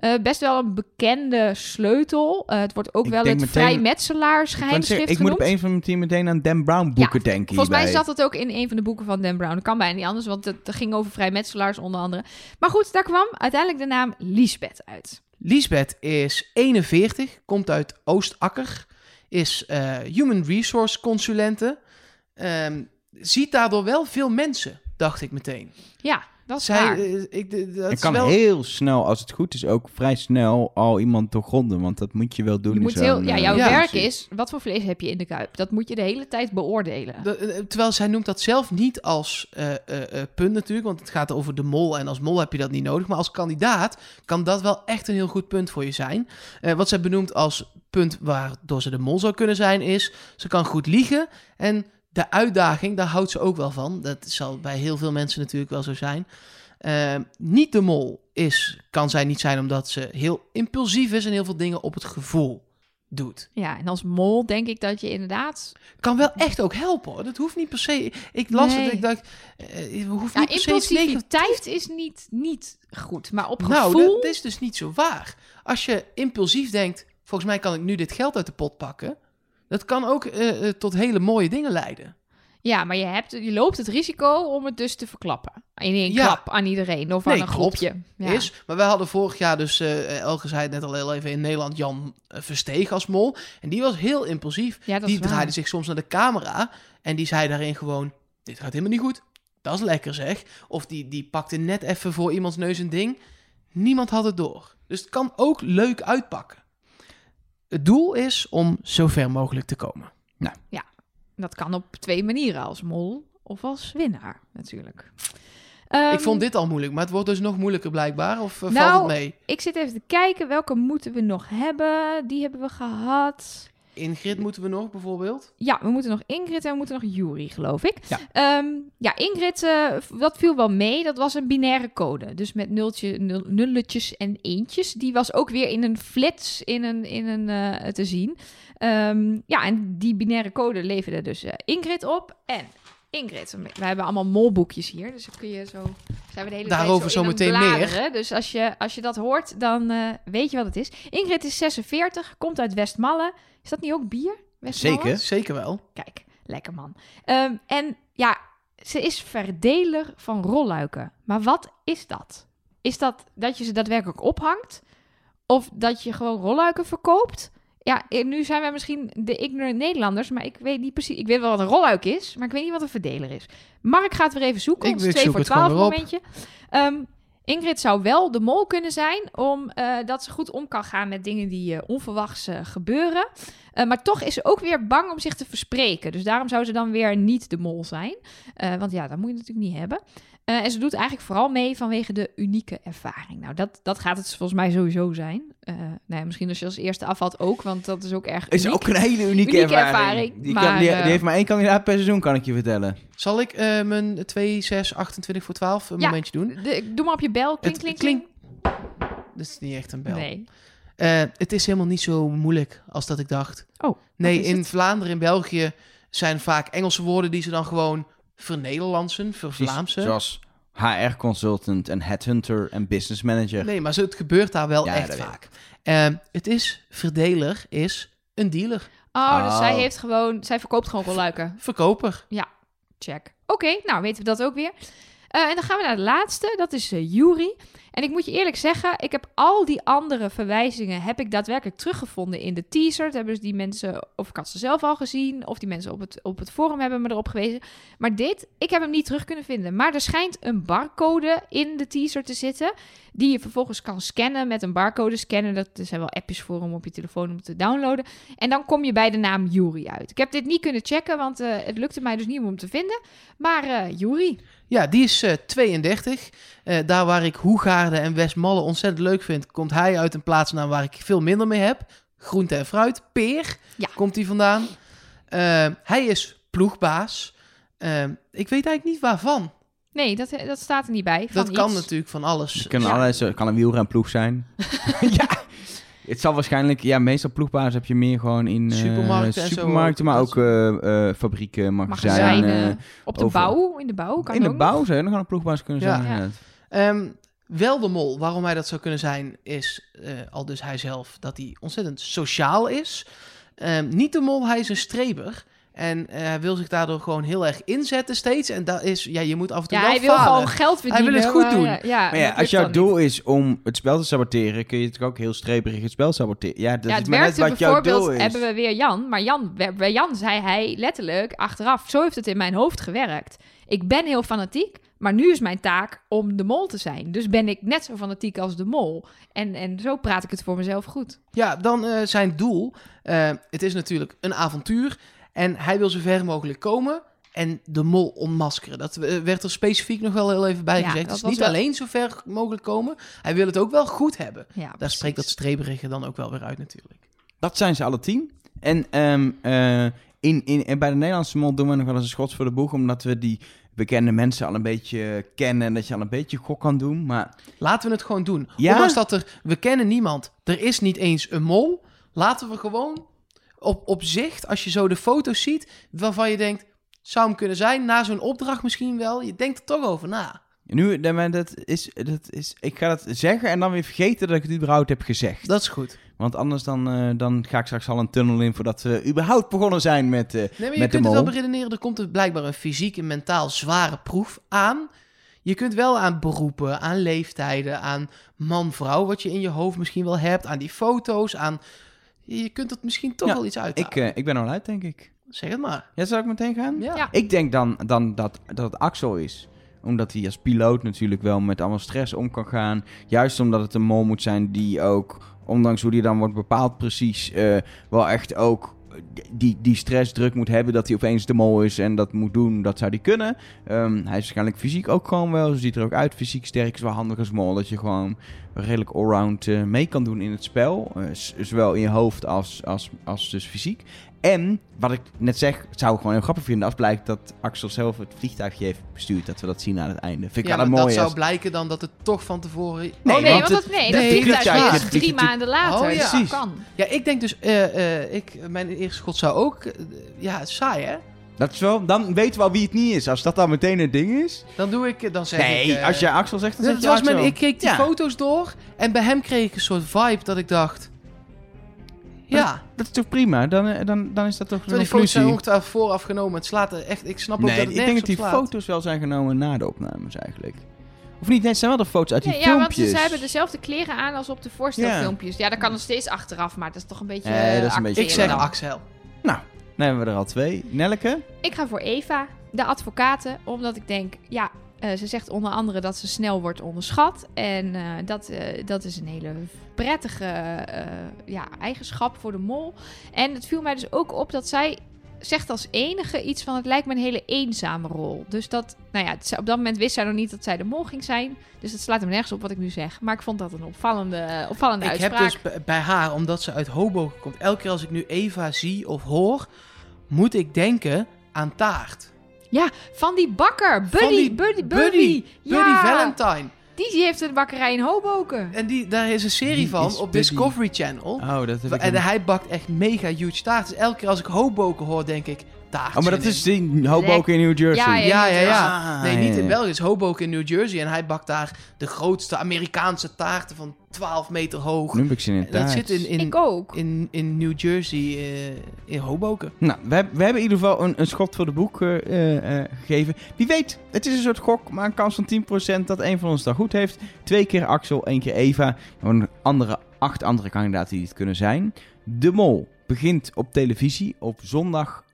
Eh, best wel een bekende sleutel. Eh, het wordt ook Ik wel het meteen- vrijmetselaars geheimschrift ik moet op een van mijn team meteen aan Dan Brown boeken denken Volgens mij zat het ook in een van de boeken van Dan Brown. Dat kan bijna niet anders, want het, het ging over vrijmetselaars onder andere. Maar goed, daar kwam uiteindelijk de naam Lisbeth uit. Lisbeth is 41, komt uit Oostakker, is eh, Human Resource Consulente. Ehm, ziet daardoor wel veel mensen, dacht ik meteen. Ja, dat is Zij, waar. eh, ik, dat kan wel... heel snel, als het goed is, ook vrij snel al iemand doorgronden. Want dat moet je wel doen. Je moet heel, ja, eh, jouw Ja, werk is, wat voor vlees heb je in de kuip? Dat moet je de hele tijd beoordelen. De- eh, terwijl zij noemt dat zelf niet als eh, eh, eh, punt natuurlijk, want het gaat over de mol en als mol heb je dat niet nodig. Maar als kandidaat kan dat wel echt een heel goed punt voor je zijn. Eh, wat zij benoemt als punt waardoor ze de mol zou kunnen zijn is, ze kan goed liegen en de uitdaging, daar houdt ze ook wel van. Dat zal bij heel veel mensen natuurlijk wel zo zijn. Eh, niet de mol is, kan zij niet zijn omdat ze heel impulsief is en heel veel dingen op het gevoel doet. Ja, en als mol denk ik dat je inderdaad... Kan wel echt ook helpen hoor. Dat hoeft niet per se. Ik las Nee. het ik dacht, je hoeft Ja, niet per se impulsiviteit is niet, niet goed, maar op Nou, gevoel... dat is dus niet zo waar. Als je impulsief denkt, volgens mij kan ik nu dit geld uit de pot pakken. Dat kan ook eh, eh, tot hele mooie dingen leiden. Ja, maar je, hebt, je loopt het risico om het dus te verklappen. In één Ja. klap aan iedereen of Nee, aan een klopt. groepje. Ja. Is. Maar wij hadden vorig jaar dus, eh Elke zei het net al heel even in Nederland, Jan Versteeg als mol. En die was heel impulsief. Ja, die waar. draaide zich soms naar de camera en die zei daarin gewoon, dit gaat helemaal niet goed. Dat is lekker zeg. Of die, die pakte net even voor iemands neus een ding. Niemand had het door. Dus het kan ook leuk uitpakken. Het doel is om zo ver mogelijk te komen. Dat kan op twee manieren, als mol of als winnaar natuurlijk. Ehm, ik vond dit al moeilijk, maar het wordt dus nog moeilijker blijkbaar. Of eh, Nou, valt het mee? Ik zit even te kijken, welke moeten we nog hebben? Die hebben we gehad. Ingrid moeten we nog bijvoorbeeld. Ja, we moeten nog Ingrid en we moeten nog Jury, geloof ik. Ja. Ehm, ja, Ingrid, eh, dat viel wel mee. Dat was een binaire code. Dus met nultje, nul- nulletjes en eentjes. Die was ook weer in een flits in een, in een, eh, te zien. Ehm, ja, en die binaire code leverde dus eh, Ingrid op. En Ingrid, we hebben allemaal molboekjes hier. Dus dan kun je zo... Zijn we de hele Daarover tijd zo zo meteen meer. Dus als je, als je dat hoort, dan eh, weet je wat het is. Ingrid is 46, komt uit Westmalle. Is dat niet ook bier? Zeker. Zeker wel. Kijk, lekker man. Ehm, en ja, ze is verdeler van rolluiken. Maar wat is dat? Is dat dat je ze daadwerkelijk ophangt? Of dat je gewoon rolluiken verkoopt? Ja, eh, nu zijn wij misschien de ignorant Nederlanders, maar ik weet niet precies. Ik weet wel wat een rolluik is, maar ik weet niet wat een verdeler is. Mark gaat weer even zoeken. Ik- ons ik 2 zoek voor het gewoon 12 weer op. momentje. Ehm, Ingrid zou wel de mol kunnen zijn, om eh, dat ze goed om kan gaan met dingen die eh, onverwachts eh, gebeuren. Maar toch is ze ook weer bang om zich te verspreken. Dus daarom zou ze dan weer niet de mol zijn. Want ja, dat moet je natuurlijk niet hebben. Eh, en ze doet eigenlijk vooral mee vanwege de unieke ervaring. Nou, dat, dat gaat het volgens mij sowieso zijn. Eh, nou ja, misschien als je als eerste afvalt ook, want dat is ook erg Is ook een hele unieke, Unieke ervaring. ervaring, Die, maar, kan, die, eh, die heeft maar één kandidaat per seizoen, kan ik je vertellen. Zal ik eh, mijn 2, 6, 28 voor 12 een Ja. momentje doen? De, doe maar op je bel. Klink, Het klink, klink. Dat is niet echt een bel. Nee. Eh, het is helemaal niet zo moeilijk als dat ik dacht. Oh, Nee, in het? Vlaanderen en België zijn vaak Engelse woorden die ze dan gewoon vernederlandsen, vervlaamsen. Zoals HR-consultant en headhunter en business manager. Nee, maar zo, het gebeurt daar wel Ja, echt vaak. Eh, het is, verdeler is een dealer, Oh, dus Oh. zij heeft gewoon... Zij verkoopt gewoon rolluiken. verkoper. Check. Oké, nou weten we dat ook weer. Eh, en dan gaan we naar de laatste. Dat is eh Yuri. En ik moet je eerlijk zeggen, ik heb al die andere verwijzingen heb ik daadwerkelijk teruggevonden in de teaser. Dat hebben dus die mensen, of ik had ze zelf al gezien, of die mensen op het, op het forum hebben me erop gewezen. Maar dit, ik heb hem niet terug kunnen vinden. Maar er schijnt een barcode in de teaser te zitten, die je vervolgens kan scannen met een barcode scannen. Dat er zijn wel appjes voor om op je telefoon om te downloaden. En dan kom je bij de naam Yuri uit. Ik heb dit niet kunnen checken, want eh, het lukte mij dus niet om hem te vinden. Maar Yuri, Ja, die is eh, 32. Eh, daar waar ik Hoegaarde en Westmalle ontzettend leuk vind, komt hij uit een plaatsnaam waar ik veel minder mee heb. Groente en fruit. Peer Ja. komt hij vandaan. Eh, hij is ploegbaas. Eh, ik weet eigenlijk niet waarvan. nee, dat, dat staat er niet bij. Van Dat kan iets. natuurlijk van alles. Het kan, Ja. alles, het kan een wielrenploeg zijn. ja. Het zal waarschijnlijk, ja, meestal ploegbaas heb je meer gewoon in eh, Supermarkten maar ook eh, eh, fabrieken, magazijnen. Magazijnen. Op de bouw, in de bouw kan in de ook bouw zou je nog wel een ploegbaas kunnen Ja. zijn. Ja. Ehm, wel de mol, waarom hij dat zou kunnen zijn, is eh, al dus hij zelf dat hij ontzettend sociaal is. Ehm, niet de mol, hij is een streber. En eh, hij wil zich daardoor gewoon heel erg inzetten steeds. En dat is, ja, je moet af en toe Ja, wel hij wil falen. gewoon geld wil verdienen. het goed maar, doen. eh, Ja, Maar ja, als jouw doel is om het spel te saboteren, kun je natuurlijk ook heel streberig het spel saboteren. Ja, dat ja, is het maar net wat jouw bijvoorbeeld, doel is. hebben we weer Jan. Maar Jan, bij Jan zei hij letterlijk achteraf, zo heeft het in mijn hoofd gewerkt. Ik ben heel fanatiek, maar nu is mijn taak om de mol te zijn. Dus ben ik net zo fanatiek als de mol. En, en zo praat ik het voor mezelf goed. Ja, dan eh, zijn doel. eh, het is natuurlijk een avontuur. En hij wil zo ver mogelijk komen. En de mol onmaskeren. Dat eh, werd er specifiek nog wel heel even bij Ja, gezegd. Dus was niet wel- alleen zo ver mogelijk komen. Hij wil het ook wel goed hebben. Ja, Daar precies. spreekt dat streberige dan ook wel weer uit natuurlijk. Dat zijn ze alle tien. En ehm, eh, in, in, en bij de Nederlandse mol doen we nog wel eens een schots voor de boeg, omdat we die bekende mensen al een beetje kennen en dat je al een beetje gok kan doen. Maar Laten we het gewoon doen. Ja? Ondanks dat er, we kennen niemand, er is niet eens een mol. Laten we gewoon op, op zicht, als je zo de foto's ziet, waarvan je denkt, zou hem kunnen zijn, na zo'n opdracht misschien wel. Je denkt er toch over na. Nu, dat- is, dat is, ik ga dat zeggen en dan weer vergeten dat ik het überhaupt heb gezegd. Dat is goed. Want anders dan, eh, dan ga ik straks al een tunnel in voordat we überhaupt begonnen zijn met, eh, Nee, maar je met de kunt het wel beredeneren. Er komt er blijkbaar een fysiek en mentaal zware proef aan. Je kunt wel aan beroepen, aan leeftijden, aan man-vrouw, wat je in je hoofd misschien wel hebt, aan die foto's, aan... Je kunt het misschien toch Ja, wel iets uit. Ik, eh, ik ben al uit, denk ik. Zeg het maar. Ja, zal ik meteen gaan? Ja. Ja. Ik denk dan, dan dat, dat het Axel is. Omdat hij als piloot natuurlijk wel met allemaal stress om kan gaan. Juist omdat het een mol moet zijn die ook, ondanks hoe die dan wordt bepaald precies, eh, wel echt ook die, die stressdruk moet hebben dat hij opeens de mol is en dat moet doen. Dat zou hij kunnen. Ehm, hij is waarschijnlijk fysiek ook gewoon wel. Ziet er ook uit. Fysiek sterk is wel handig als mol. Dat je gewoon redelijk allround eh, mee kan doen in het spel. Eh, zowel in je hoofd als, als, als dus fysiek. En, wat ik net zeg, het zou ik gewoon heel grappig vinden als blijkt dat Axel zelf het vliegtuigje heeft bestuurd. Dat we dat zien aan het einde. Vind ik Ja, wel een dat zou blijken dan dat het toch van tevoren... Nee, Nee, nee, want want, het- dat, nee, nee, dat vliegtuig vliegtuig- is drie maanden later. Oh, ja. dus kan. Ja, ik denk dus... eh, eh, ik, mijn eerste schot zou ook... eh, ja, saai, hè? Dat is wel, dan weten we al wie het niet is. Als dat dan meteen het ding is. Dan doe ik... Dan zeg nee, ik... eh, als je Axel zegt, dan dat zeg je was Axel. mijn, ik keek die Ja. foto's door en bij hem kreeg ik een soort vibe dat ik dacht... Ja, Dat is toch prima? Dan, eh, dan, dan is dat toch een terwijl die foto's zijn conclusie. ongetwijfeld vooraf genomen. Het slaat er echt... Ik snap ook Nee, dat ik het denk dat die slaat. foto's wel zijn genomen na de opnames eigenlijk. Of niet? Nee, het zijn wel de foto's uit die Nee, ja, want filmpjes. ze, ze hebben dezelfde kleren aan als op de voorstelfilmpjes. Ja, dat kan nog steeds achteraf, maar dat is toch een beetje... Nee, dat is een beetje- Ik zeg dan. Axel. Dan hebben we er al twee. Nelke? Ik ga voor Eva, de advocaten, omdat ik denk, ja, eh, ze zegt onder andere dat ze snel wordt onderschat. En eh, dat, eh, dat is een hele prettige ja, eigenschap voor de mol. En het viel mij dus ook op dat zij zegt als enige iets van het lijkt me een hele eenzame rol. Dus dat, nou ja, op dat moment wist zij nog niet dat zij de mol ging zijn. Dus het slaat hem nergens op wat ik nu zeg. Maar ik vond dat een opvallende, opvallende Ik uitspraak. heb dus bij- haar, omdat ze uit Hoboken komt... Elke keer als ik nu Eva zie of hoor... Moet ik denken aan taart. Ja, van die bakker. Buddy, Van die Buddy, Buddy. Buddy. Ja, Buddy Valentine. Die heeft een bakkerij in Hoboken. En die, daar is een serie van op Buddy? Discovery Channel. Oh, dat heb ik... En hij bakt echt mega huge taart. Dus elke keer als ik Hoboken hoor, denk ik... Oh, maar dat in. is in Hoboken in New Jersey. Ja, ja, Ja, ja, ja. Ah, Nee, niet in. België. Het is Hoboken in New Jersey. En hij bakt daar de grootste Amerikaanse taarten van 12 meter hoog. Nu heb ik zin in Dat taart. zit in, in, ik ook. in, in New Jersey, eh, in Hoboken. Nou, we, we hebben in ieder geval een, een schot voor de boek eh, eh, gegeven. Wie weet, het is een soort gok, maar een kans van 10% dat een van ons dat goed heeft. Twee keer Axel, één keer Eva. Gewoon andere, acht andere kandidaten die het kunnen zijn. De Mol begint op televisie op zondag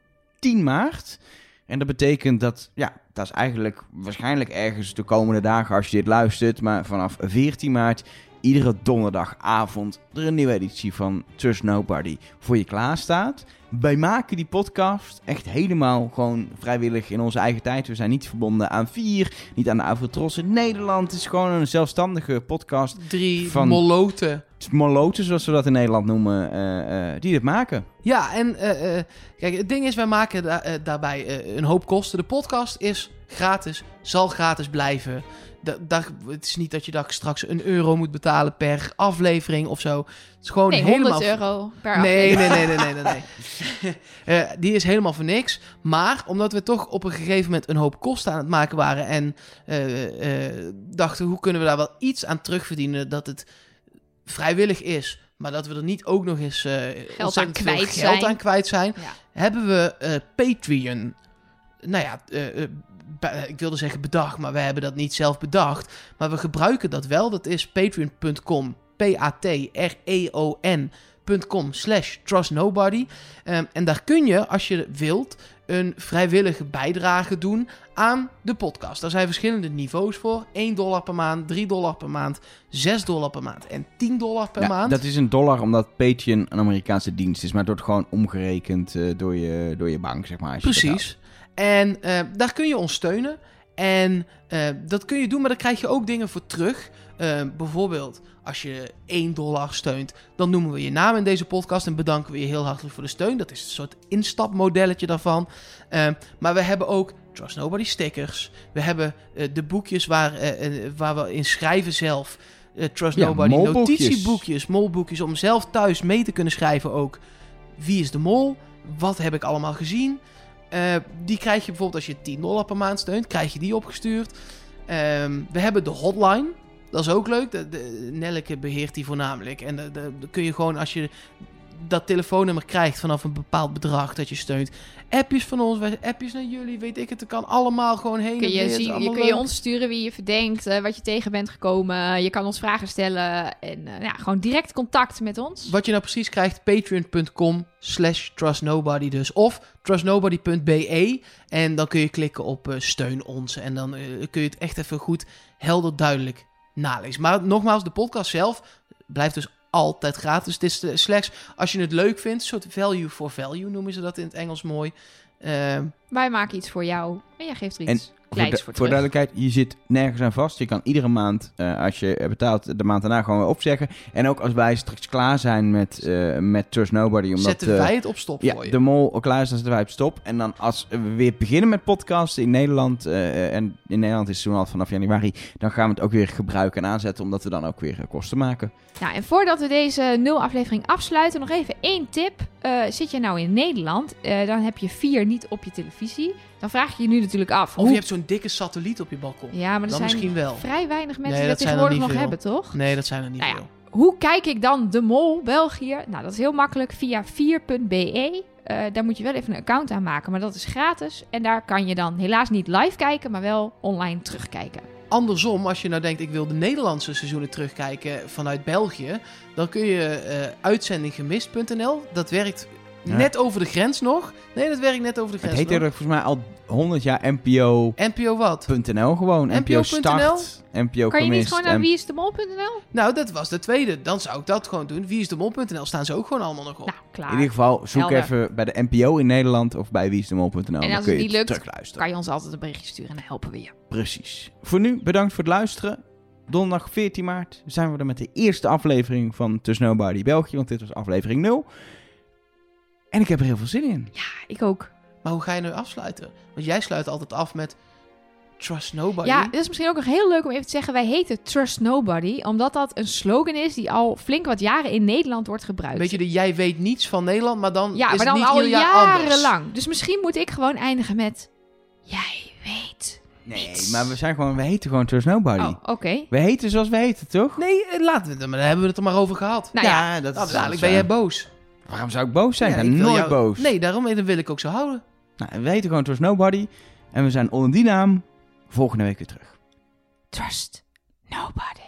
10 maart. En dat betekent dat, ja, dat is eigenlijk waarschijnlijk ergens de komende dagen als je dit luistert. Maar vanaf 14 maart, iedere donderdagavond, er een nieuwe editie van Trust Nobody voor je klaar staat. Wij maken die podcast echt helemaal gewoon vrijwillig in onze eigen tijd. We zijn niet verbonden aan Vier, niet aan de Avrotros in Nederland. Het is gewoon een zelfstandige podcast. Drie Van- moloten. Moloten, zoals we dat in Nederland noemen, eh, eh, die dit maken. Ja, en eh, kijk, het ding is, wij maken da- daarbij een hoop kosten. De podcast is gratis, zal gratis blijven. Da- daar- het is niet dat je daar straks een euro moet betalen per aflevering of zo. Het is gewoon Nee, helemaal... 100 euro per Nee, aflevering. nee, nee, nee, nee, nee. nee. Eh, die is helemaal voor niks. Maar omdat we toch op een gegeven moment een hoop kosten aan het maken waren... en eh, eh, dachten, hoe kunnen we daar wel iets aan terugverdienen... dat het vrijwillig is... maar dat we er niet ook nog eens ontzettend aan kwijt geld zijn. aan kwijt zijn... Ja. hebben we Patreon... Nou ja, be- ik wilde zeggen bedacht, maar we hebben dat niet zelf bedacht. Maar we gebruiken dat wel. Dat is patreon.com, P-A-T-R-E-O-N.com slash trustnobody. Ehm, en daar kun je, als je wilt, een vrijwillige bijdrage doen aan de podcast. Daar zijn verschillende niveaus voor. 1 dollar per maand, 3 dollar per maand, 6 dollar per maand en 10 dollar per Ja, maand. Dat is een dollar omdat Patreon een Amerikaanse dienst is. Maar het wordt gewoon omgerekend eh, door, je, door je bank, zeg maar. Precies. En eh, daar kun je ons steunen. En eh, dat kun je doen, maar daar krijg je ook dingen voor terug. Eh, bijvoorbeeld, als je 1 dollar steunt, dan noemen we je naam in deze podcast en bedanken we je heel hartelijk voor de steun. Dat is een soort instapmodelletje daarvan. Eh, maar we hebben ook Trust Nobody stickers. We hebben de boekjes waar, waar we in schrijven zelf. Trust Ja, Nobody molboekjes. notitieboekjes, molboekjes om zelf thuis mee te kunnen schrijven ook. Wie is de mol? Wat heb ik allemaal gezien? Eh, die krijg je bijvoorbeeld als je 10 dollar per maand steunt, krijg je die opgestuurd. Ehm, we hebben de hotline. Dat is ook leuk. De, beheert die voornamelijk. En dan kun je gewoon als je dat telefoonnummer krijgt vanaf een bepaald bedrag dat je steunt. Appjes van ons, appjes naar jullie, weet ik het. Het kan allemaal gewoon heen Kun en je, weer. zien, je kun je ons sturen wie je verdenkt, eh, wat je tegen bent gekomen. Je kan ons vragen stellen en eh, ja, gewoon direct contact met ons. Wat je nou precies krijgt, patreon.com slash trustnobody dus. Of trustnobody.be en dan kun je klikken op eh, steun ons. En dan kun je het echt even goed helder duidelijk nalezen. Maar nogmaals, de podcast zelf blijft dus altijd gratis. Het is eh, slechts als je het leuk vindt, een soort value for value noemen ze dat in het Engels mooi. Eh, Wij maken iets voor jou en jij geeft er iets kleins voor, duidelijkheid, je zit nergens aan vast. Je kan iedere maand, eh, als je betaalt, de maand daarna gewoon weer opzeggen. En ook als wij straks klaar zijn met, eh, met Trust Nobody. Omdat, zetten eh, wij het op stop ja, voor je. de mol klaar is, dan zetten wij op stop. En dan als we weer beginnen met podcasten in Nederland, eh, en in Nederland is het toen al vanaf januari, dan gaan we het ook weer gebruiken en aanzetten, omdat we dan ook weer kosten maken. Nou, en voordat we deze nul aflevering afsluiten, nog even één tip. Eh, zit je nou in Nederland, eh, dan heb je vier niet op je televisie. Dan vraag je je nu natuurlijk af. Of hoe- je hebt zo'n dikke satelliet op je balkon. Ja, maar er dan zijn misschien wel. vrij weinig mensen Nee, die dat dat tegenwoordig nog hebben, toch? Nee, dat zijn er niet Nou ja, veel. Hoe kijk ik dan de mol België? Nou, dat is heel makkelijk via 4.be. Eh, daar moet je wel even een account aan maken, maar dat is gratis. En daar kan je dan helaas niet live kijken, maar wel online terugkijken. Andersom, als je nou denkt, ik wil de Nederlandse seizoenen terugkijken vanuit België, dan kun je eh uitzendinggemist.nl. Dat werkt Ja. net over de grens nog. Nee, dat werkt net over de Het grens heet nog. er volgens mij al 100 jaar NPO.nl NPO wat? gewoon. NPO NPO.nl? Start, NPO kan je niet gewoon naar en- wieisdemol.nl? Nou, dat was de tweede. Dan zou ik dat gewoon doen. Wie is de mol.nl staan ze ook gewoon allemaal nog op. Nou, klaar. In ieder geval, zoek Helder. even bij de NPO in Nederland of bij wieisdemol.nl. En Dan als kun het je niet lukt, terugluisteren. kan je ons altijd een berichtje sturen en dan helpen we je. Precies. Voor nu, bedankt voor het luisteren. Donderdag 14 maart zijn we er met de eerste aflevering van To Nobody België, want dit was aflevering 0. En ik heb er heel veel zin in. Ja, ik ook. Maar hoe ga je nu afsluiten? Want jij sluit altijd af met Trust nobody. Ja, dat is misschien ook nog heel leuk om even te zeggen. Wij heten Trust Nobody, omdat dat een slogan is die al flink wat jaren in Nederland wordt gebruikt. Weet je, de jij weet niets van Nederland, maar dan ja, is maar het dan niet al ieder jaar anders. jarenlang. Dus misschien moet ik gewoon eindigen met... Jij weet. Nee, Niets. maar we zijn gewoon, we heten gewoon Trust Nobody. Oh, oké. We heten zoals we heten, toch? Nee, eh, laten we het, maar daar hebben we het er maar over gehad. Nou ja, dat is dadelijk ben jij boos. Waarom zou ik boos zijn? Ja, ik ben nooit jou- boos. Nee, daarom eh, wil ik ook zo houden. Nou, we heten gewoon Trust Nobody. En we zijn onder die naam volgende week weer terug. Trust Nobody.